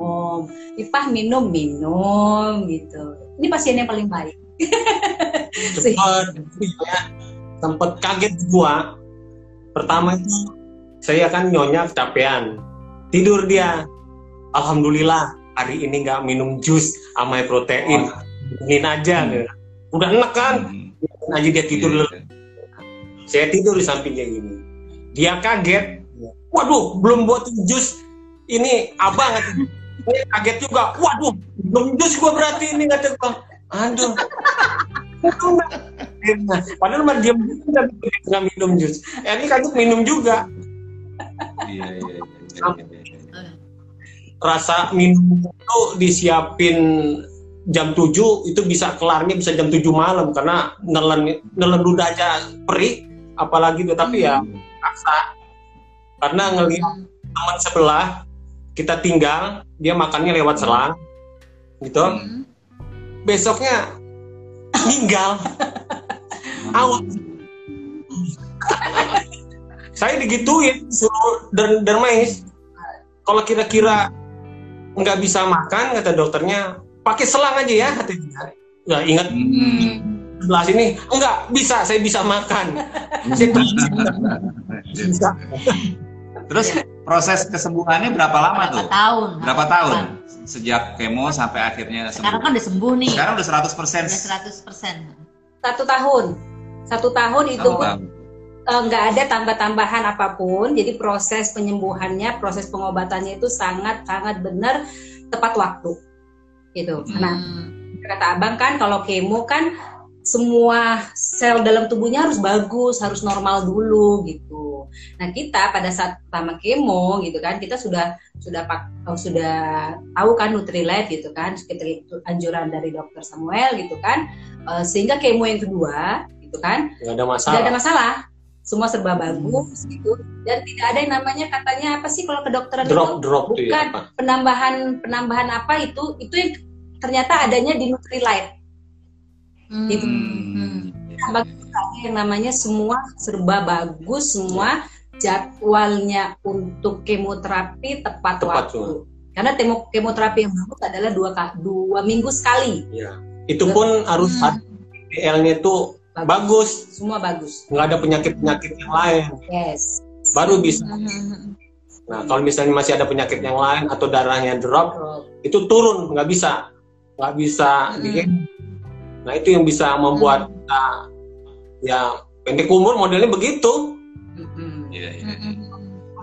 Minum Ipah minum minum gitu ini pasien yang paling baik Cepet, ya. sempet kaget gua. Pertama itu saya kan nyonya kecapean, tidur dia. Alhamdulillah hari ini nggak minum jus sama protein, ini aja. Hmm. gitu. Udah enak kan? Hmm. Aja dia tidur. Iya. Saya tidur di sampingnya gini. Dia kaget. Waduh, belum buat jus. Ini abang. Saya kaget juga. Waduh, jus gua berarti ini kata gua. Aduh. Padahal mah diam juga nggak minum jus. Ya, ini kaget minum juga. Iya, iya, iya, iya, iya. Rasa minum itu disiapin jam 7 itu bisa kelarnya bisa jam 7 malam karena nelen nelen ludah aja perih apalagi itu tapi ya paksa karena ngelihat teman sebelah kita tinggal dia makannya lewat selang gitu. Hmm. besoknya meninggal awal saya digituin suruh der dermais kalau kira-kira nggak bisa makan kata dokternya pakai selang aja ya katanya ya ingat. Hmm. sebelah sini enggak bisa saya bisa makan. Saya bisa Terus proses kesembuhannya berapa lama Berapa tuh? tahun? Berapa tahun? Sejak kemo sampai akhirnya Sekarang sembuh. kan udah sembuh nih. Sekarang udah 100%. Udah 100 persen. satu tahun satu tahun itu Satu pun tahun. eh, nggak ada tambah-tambahan apa pun jadi proses penyembuhannya proses pengobatannya itu sangat sangat benar tepat waktu gitu Hmm. nah kata abang kan kalau kemo kan semua sel dalam tubuhnya harus bagus harus normal dulu gitu. Nah kita pada saat pertama kemo gitu kan kita sudah sudah pak oh, sudah tahu kan Nutrilite gitu kan itu anjuran dari dokter Samuel gitu kan Eh, sehingga kemo yang kedua gitu kan nggak ada tidak masalah ada masalah. Semua serba bagus gitu. Dan tidak ada yang namanya katanya apa sih kalau kedokteran drop itu drop ya bukan. apa? Penambahan penambahan apa itu? Itu yang ternyata adanya di Nutrilite Itu. Hmm. Ada yang namanya semua serba bagus semua jadwalnya untuk kemoterapi tepat, Tepat waktu. karena temo- kemoterapi yang bagus adalah dua dua minggu sekali. Ya itu pun harus Hmm. HDL-nya itu bagus. semua bagus. Nggak ada penyakit penyakit yang lain. Yes. Baru bisa. Hmm. nah kalau misalnya masih ada penyakit yang lain atau darahnya drop itu turun. Nggak bisa. Nggak bisa Hmm. di nah itu yang bisa membuat kita ya pendek umur modelnya begitu Mm-mm. Iya, iya. Hmm.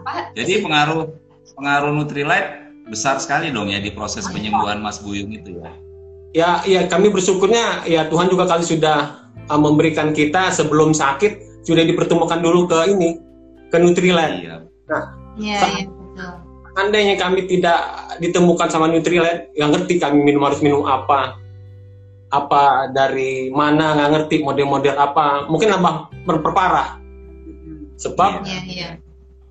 Apa? Jadi pengaruh pengaruh Nutrilite besar sekali dong ya di proses penyembuhan Mas Buyung itu ya. ya ya kami bersyukurnya ya Tuhan juga kali sudah uh, memberikan kita sebelum sakit sudah dipertemukan dulu ke ini ke Nutrilite Iya. Iya, iya, betul. andainya kami tidak ditemukan sama Nutrilite yang ngerti kami minum harus minum apa apa dari mana nggak ngerti model-model apa. Mungkin nambah memperparah Mm-mm. sebab Iya, iya.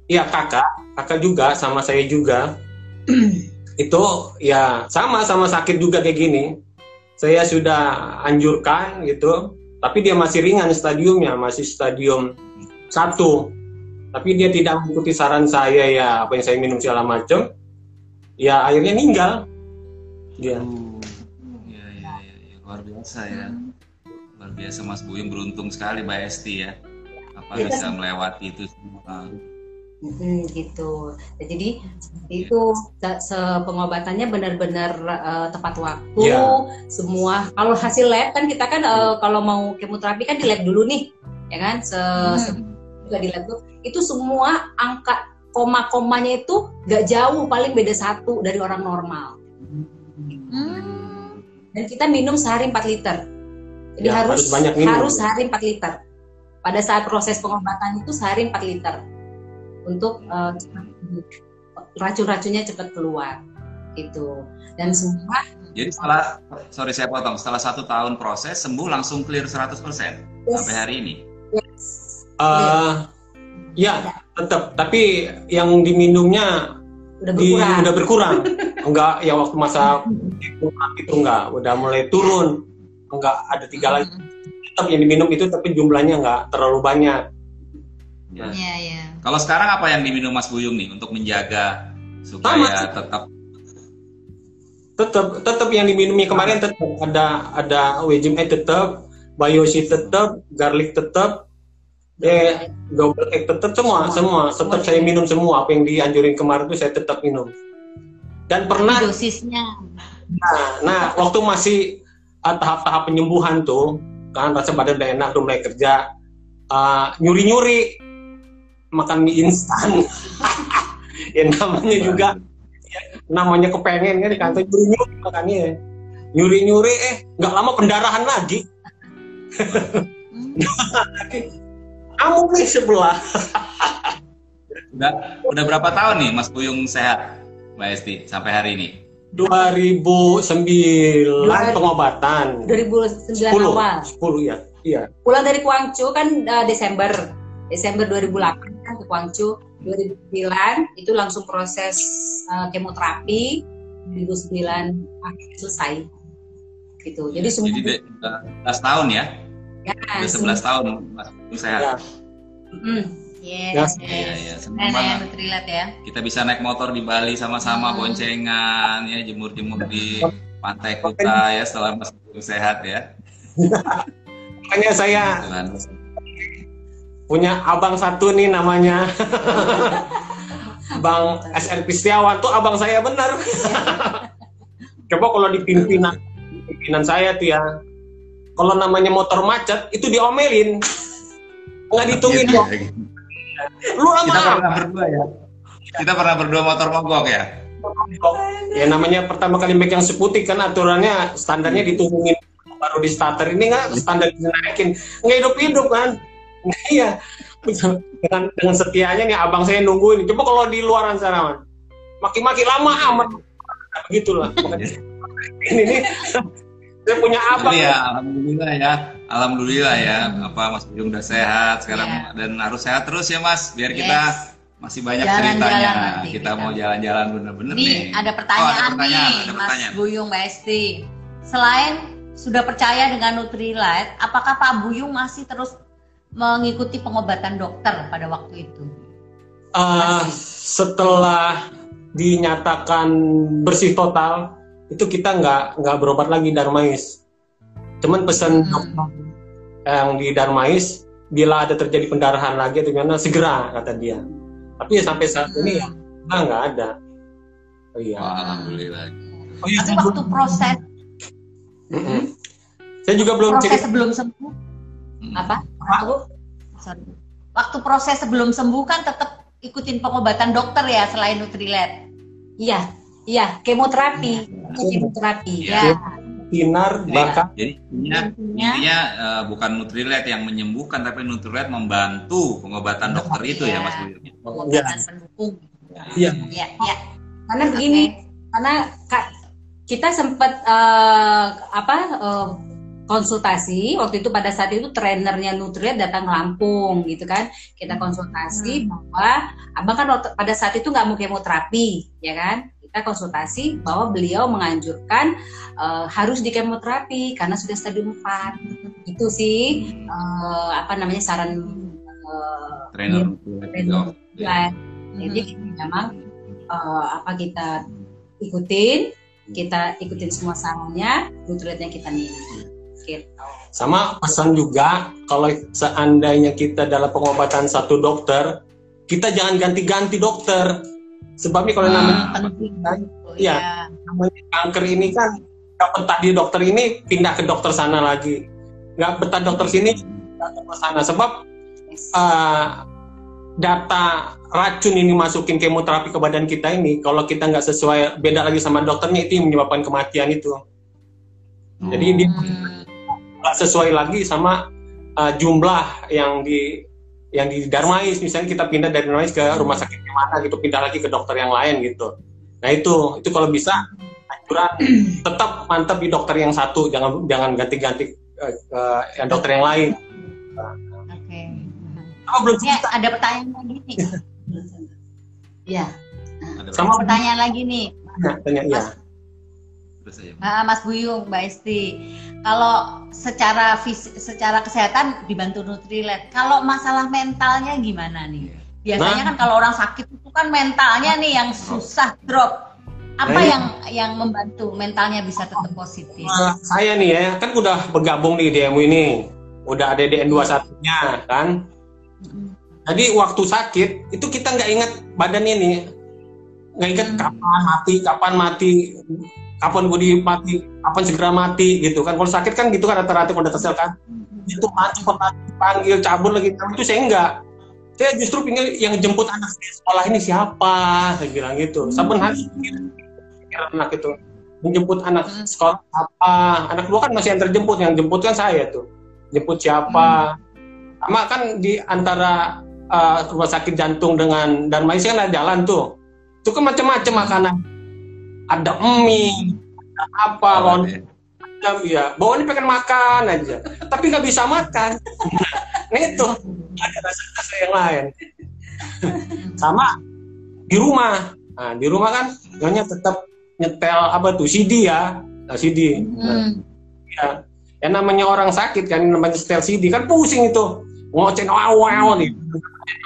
ya kakak kakak juga sama saya juga. Itu ya sama sama sakit juga kayak gini. Saya sudah anjurkan gitu. Tapi dia masih ringan stadiumnya masih stadium satu. Tapi dia tidak mengikuti saran saya ya apa yang saya minum segala macam. Ya akhirnya meninggal. Dia. Iya, iya. luar biasa ya. Luar biasa Mas Buyung beruntung sekali Mbak Esti ya. Apa Iya. bisa melewati itu semua. Mm, gitu. Nah, jadi seperti itu se- se- pengobatannya benar-benar eh, tepat waktu. Iya. Semua kalau hasil lab kan kita kan eh, kalau mau kemoterapi kan di lab dulu nih, ya kan? Se, se- juga di lab tuh itu semua angka koma-komanya itu gak jauh paling beda satu dari orang normal. Hmm. Dan kita minum sehari 4 liter. Jadi Ya, harus harus banyak minum. harus sehari 4 liter. Pada saat proses pengobatan itu sehari 4 liter untuk eh, cepat- racun-racunnya cepat keluar gitu. Dan semua Jadi setelah sorry saya potong, setelah satu tahun proses sembuh langsung clear 100% sampai hari ini. Eh, ya tetap tapi yang diminumnya udah di, berkurang. udah berkurang enggak ya waktu masa itu enggak. Udah mulai turun. Enggak ada tiga lagi. Tetap yang diminum itu tapi jumlahnya enggak terlalu banyak. Ya. Iya, iya. Kalau sekarang apa yang diminum Mas Buyung nih untuk menjaga supaya tetap? Tetap tetap yang diminumnya kemarin tetap ada ada WGME tetap Biosi tetap garlic tetap eh double egg tetap semua semua. tetap saya minum semua. Apa yang dianjurin kemarin itu saya tetap minum dan pernah Dosisnya. Nah, nah, waktu masih uh, tahap-tahap penyembuhan tuh, kan rasa badan udah enak, udah mulai kerja, uh, nyuri-nyuri makan mie instan. ya namanya juga, ya, namanya kepengen kan di kantor nyuri-nyuri makannya. Nyuri-nyuri, eh nggak lama pendarahan lagi. Kamu nih sebelah. udah udah berapa tahun nih Mas Buyung sehat Mbak Esti sampai hari ini? 2009 pengobatan. 2009 10, awal 10 ya. Iya. pulang dari Guangzhou kan uh, Desember Desember 2008 kan ke Guangzhou 2009 itu langsung proses uh, kemoterapi 2009 akhirnya selesai gitu jadi semua Jadi de- udah 11 tahun ya? ya, Udah 11 tahun Mas sehat. Ya. Mm, Yes, Ya. Iya, yes. iya, senang Keren ya, banget. Nutrilat ya. Kita bisa naik motor di Bali sama-sama Hmm. boncengan ya, jemur-jemur di pantai Kuta ya setelah Mas Buyung sehat ya. Makanya saya Tuhan. punya abang satu nih namanya Bang SR Pistiawan tuh abang saya benar coba kalau di pimpinan pimpinan saya tuh ya kalau namanya motor macet itu diomelin nggak ditungguin Gitu kok ya. Lu lama Kita pernah berdua ya. Kita pernah berdua motor mogok ya. ya namanya pertama kali make yang seputih kan aturannya standarnya ditungguin baru di starter. Ini nggak standar dinaikin nggak hidup hidup kan? Iya. Dengan dengan setianya nih abang saya nungguin. Coba kalau di luaran sana man maki-maki lama amat begitulah. Ini nih saya punya abang Jadi ya alhamdulillah ya. Alhamdulillah ya apa Mas Buyung udah sehat sekarang Iya. dan harus sehat terus ya Mas biar kita Yes. masih banyak Jalan-jalan ceritanya. nanti kita kita. mau jalan-jalan bener-bener nih. Nih, ada pertanyaan, Oh, ada pertanyaan, nih, ada Mas pertanyaan. Buyung Mbak Esti. Selain sudah percaya dengan Nutrilite, apakah Pak Buyung masih terus mengikuti pengobatan dokter pada waktu itu? Eh, setelah dinyatakan bersih total itu kita nggak nggak berobat lagi Darmais cuman pesan Hmm. dokter yang di Darmais bila ada terjadi pendarahan lagi atau gimana segera kata dia tapi ya sampai saat ini ya nggak nggak ada oh iya Oh, alhamdulillah. oh iya Tapi waktu proses Mm-mm. saya juga belum proses cerita sebelum sembuh, Hmm. apa aku sorry. Waktu proses sebelum sembuh kan tetap ikutin pengobatan dokter ya selain Nutrilite. iya iya kemoterapi kemoterapi Iya. ya sinar Jadi- bahkan Jadi intinya, Intinya intinya eh, bukan Nutrilite yang menyembuhkan tapi Nutrilite membantu pengobatan dokter itu ya Iya. Mas Buyung. pengobatan pendukung. Iya. Iya, iya. karena begini karena Kak, kita sempat eh, apa eh, konsultasi waktu itu pada saat itu trenernya Nutrilite datang ke Lampung gitu kan kita konsultasi bahwa abang kan pada saat itu nggak mau kemoterapi ya kan kita konsultasi bahwa beliau menganjurkan eh, harus di kemoterapi karena sudah stadium 4 itu sih eh, apa namanya saran eh, Trainer Trainer Nutrilite. ya. jadi memang eh, apa kita ikutin kita ikutin semua sarannya Nutrilite yang kita minum gitu. Sama pesan juga kalau seandainya kita dalam pengobatan satu dokter, kita jangan ganti-ganti dokter. Sebabnya kalau namanya, Nah, penting. Iya. namanya kanker ini kan nggak betah di dokter ini pindah ke dokter sana lagi, nggak betah dokter sini pindah ke sana. Sebab eh, data racun ini masukin kemoterapi ke badan kita ini, kalau kita nggak sesuai beda lagi sama dokternya itu yang menyebabkan kematian itu. Jadi dia Hmm. nggak sesuai lagi sama uh, jumlah yang di yang di Darmais misalnya kita pindah dari Darmais ke rumah sakit yang mana gitu pindah lagi ke dokter yang lain gitu nah itu itu kalau bisa anjuran tetap mantap di dokter yang satu jangan jangan ganti-ganti uh, uh, yang dokter yang lain Oke. oh, belum Ya, ada pertanyaan lagi nih. ya ada sama Pertanyaan lagi nih. tanya, tanya ya aja. Ah, Mas Buyung, Mbak Esti. Kalau secara fisik, secara kesehatan dibantu Nutrilite. Kalau masalah mentalnya gimana nih? Biasanya Nah. kan kalau orang sakit itu kan mentalnya nih yang susah drop. Apa Nah, yang yang membantu mentalnya bisa tetap positif? Nah, saya nih ya, kan udah bergabung nih di MU ini. Udah ada DN21-nya kan. Jadi waktu sakit itu kita nggak ingat badannya nih, nggak ingat Hmm. kapan mati, kapan mati, kapan gue mati, kapan segera mati gitu kan. Kalau sakit kan gitu kan rata-rata kalau udah kesel kan, itu mati mati panggil cabut lagi itu saya enggak. Saya justru pingin yang jemput anak saya sekolah ini siapa, saya bilang gitu. Saben hari pikir anak itu menjemput anak Hmm. sekolah apa, anak dua kan masih yang terjemput, yang jemput kan saya tuh, jemput siapa. Sama kan di antara uh, rumah sakit jantung dengan dan Maisi kan ada jalan tuh. Itu kan macam-macam makanan. Ada mie, ada apa, Oh, lontong, ya. Bawaan pengen makan aja, tapi nggak bisa makan. nah itu ada rasa-rasa yang lain. Sama di rumah. Nah, di rumah kan nyonya tetap nyetel apa tuh CD ya, nah, CD. Nah, Hmm. ya. Yang namanya orang sakit kan namanya setel CD kan pusing itu. Ngocen wow wow nih.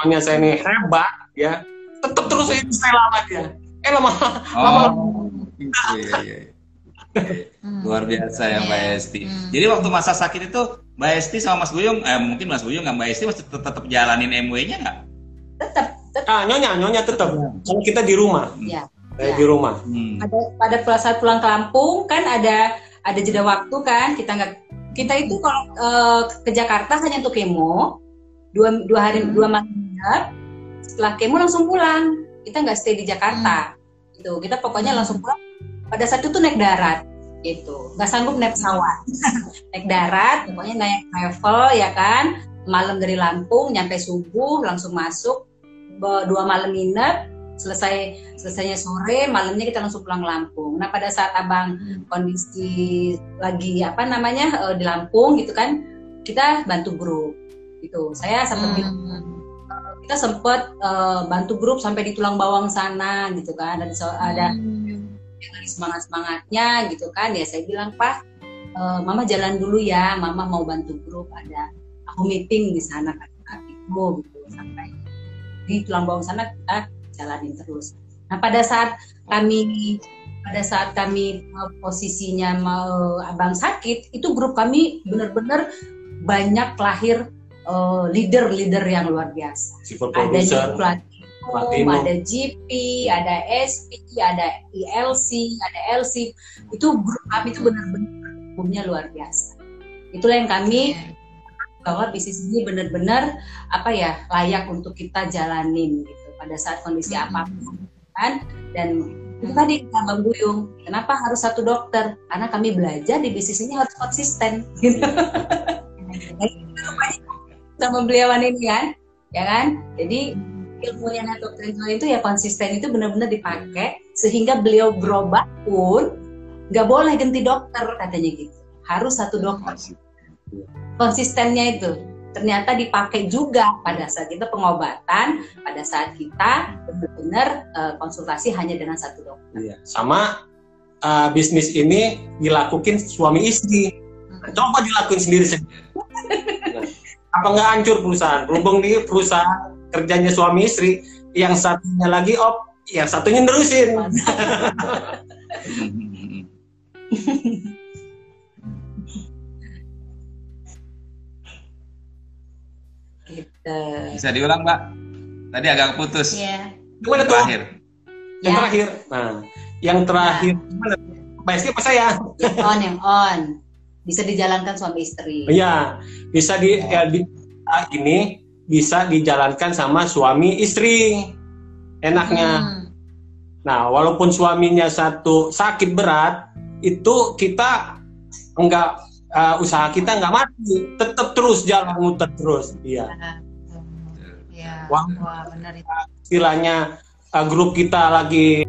Nyonya saya ini hebat ya. Tetap terus saya setel dia. Eh lama Oh, iya, iya, iya. Hmm. Luar biasa ya Mbak Iya. Esti. Hmm. Jadi waktu masa sakit itu Mbak Esti sama Mas Buyung, eh mungkin Mas Buyung nggak Mbak Esti masih tetap, tetap jalanin MW-nya nggak? Tetap ah, nyonya nyonya tetap. Kalau kita di rumah, ya. saya Ya. di rumah. Hmm. pada pada saat pulang ke Lampung kan ada ada jeda waktu kan kita nggak kita itu kalau eh, ke Jakarta hanya untuk kemo dua dua hari Hmm. dua malam setelah kemo langsung pulang kita nggak stay di Jakarta gitu. Kita pokoknya langsung pulang. Pada saat itu naik darat gitu. Nggak sanggup naik pesawat. Naik darat pokoknya naik travel ya kan. Malam dari Lampung nyampe subuh langsung masuk. Dua malam nginep selesai selesainya sore malamnya kita langsung pulang Lampung. Nah pada saat abang kondisi lagi apa namanya eh, di Lampung gitu kan kita bantu grup gitu. Saya sempat Hmm. Kita sempat eh, bantu grup sampai di tulang bawang sana gitu kan. Ada so- ada Hmm. yang lagi semangat semangatnya gitu kan. Ya saya bilang pak eh, mama jalan dulu ya. Mama mau bantu grup. Ada aku meeting di sana kan itu gitu sampai di tulang bawang sana kita jalanin terus. Nah pada saat kami pada saat kami eh, posisinya mau abang sakit itu grup kami benar-benar banyak lahir eh, leader-leader yang luar biasa ada producer. Platinum, Platinum. ada GP, ada SP, ada ILC, ada LC. Itu grup kami itu benar-benar punya luar biasa. Itulah yang kami bahwa bisnis ini benar-benar apa ya layak untuk kita jalanin gitu pada saat kondisi Hmm. apa pun kan dan itu tadi kata Bang Buyung kenapa harus satu dokter karena kami belajar di bisnis ini harus konsisten gitu kita sama beliauan ini kan ya kan? Jadi ilmu yang dokter itu ya konsisten itu benar-benar dipakai sehingga beliau berobat pun nggak boleh ganti dokter katanya gitu. Harus satu dokter. Konsistennya itu. Ternyata dipakai juga pada saat kita pengobatan pada saat kita benar-benar eh, konsultasi hanya dengan satu dokter. Iya. Sama uh, bisnis ini dilakukin suami istri. Coba dilakuin sendiri sendiri. Nah, apa nggak hancur perusahaan? Berhubung di perusahaan kerjanya suami istri, yang satunya lagi op, yang satunya nerusin. Gitu Bisa diulang Mbak? Tadi agak putus. Iya. Gimana tuh? Terakhir. Yang Ya. terakhir. Nah, yang terakhir gimana? Mbak Esti apa saya? yang on yang on bisa dijalankan suami istri Iya, bisa di, ya, di ah, ini bisa dijalankan sama suami istri. Enaknya. Hmm. Nah, walaupun suaminya satu sakit berat, itu kita enggak uh, usaha kita enggak mati, tetap terus jalan muter terus. Iya. Iya. Wah. Wah, benar itu. Istilahnya uh, grup kita lagi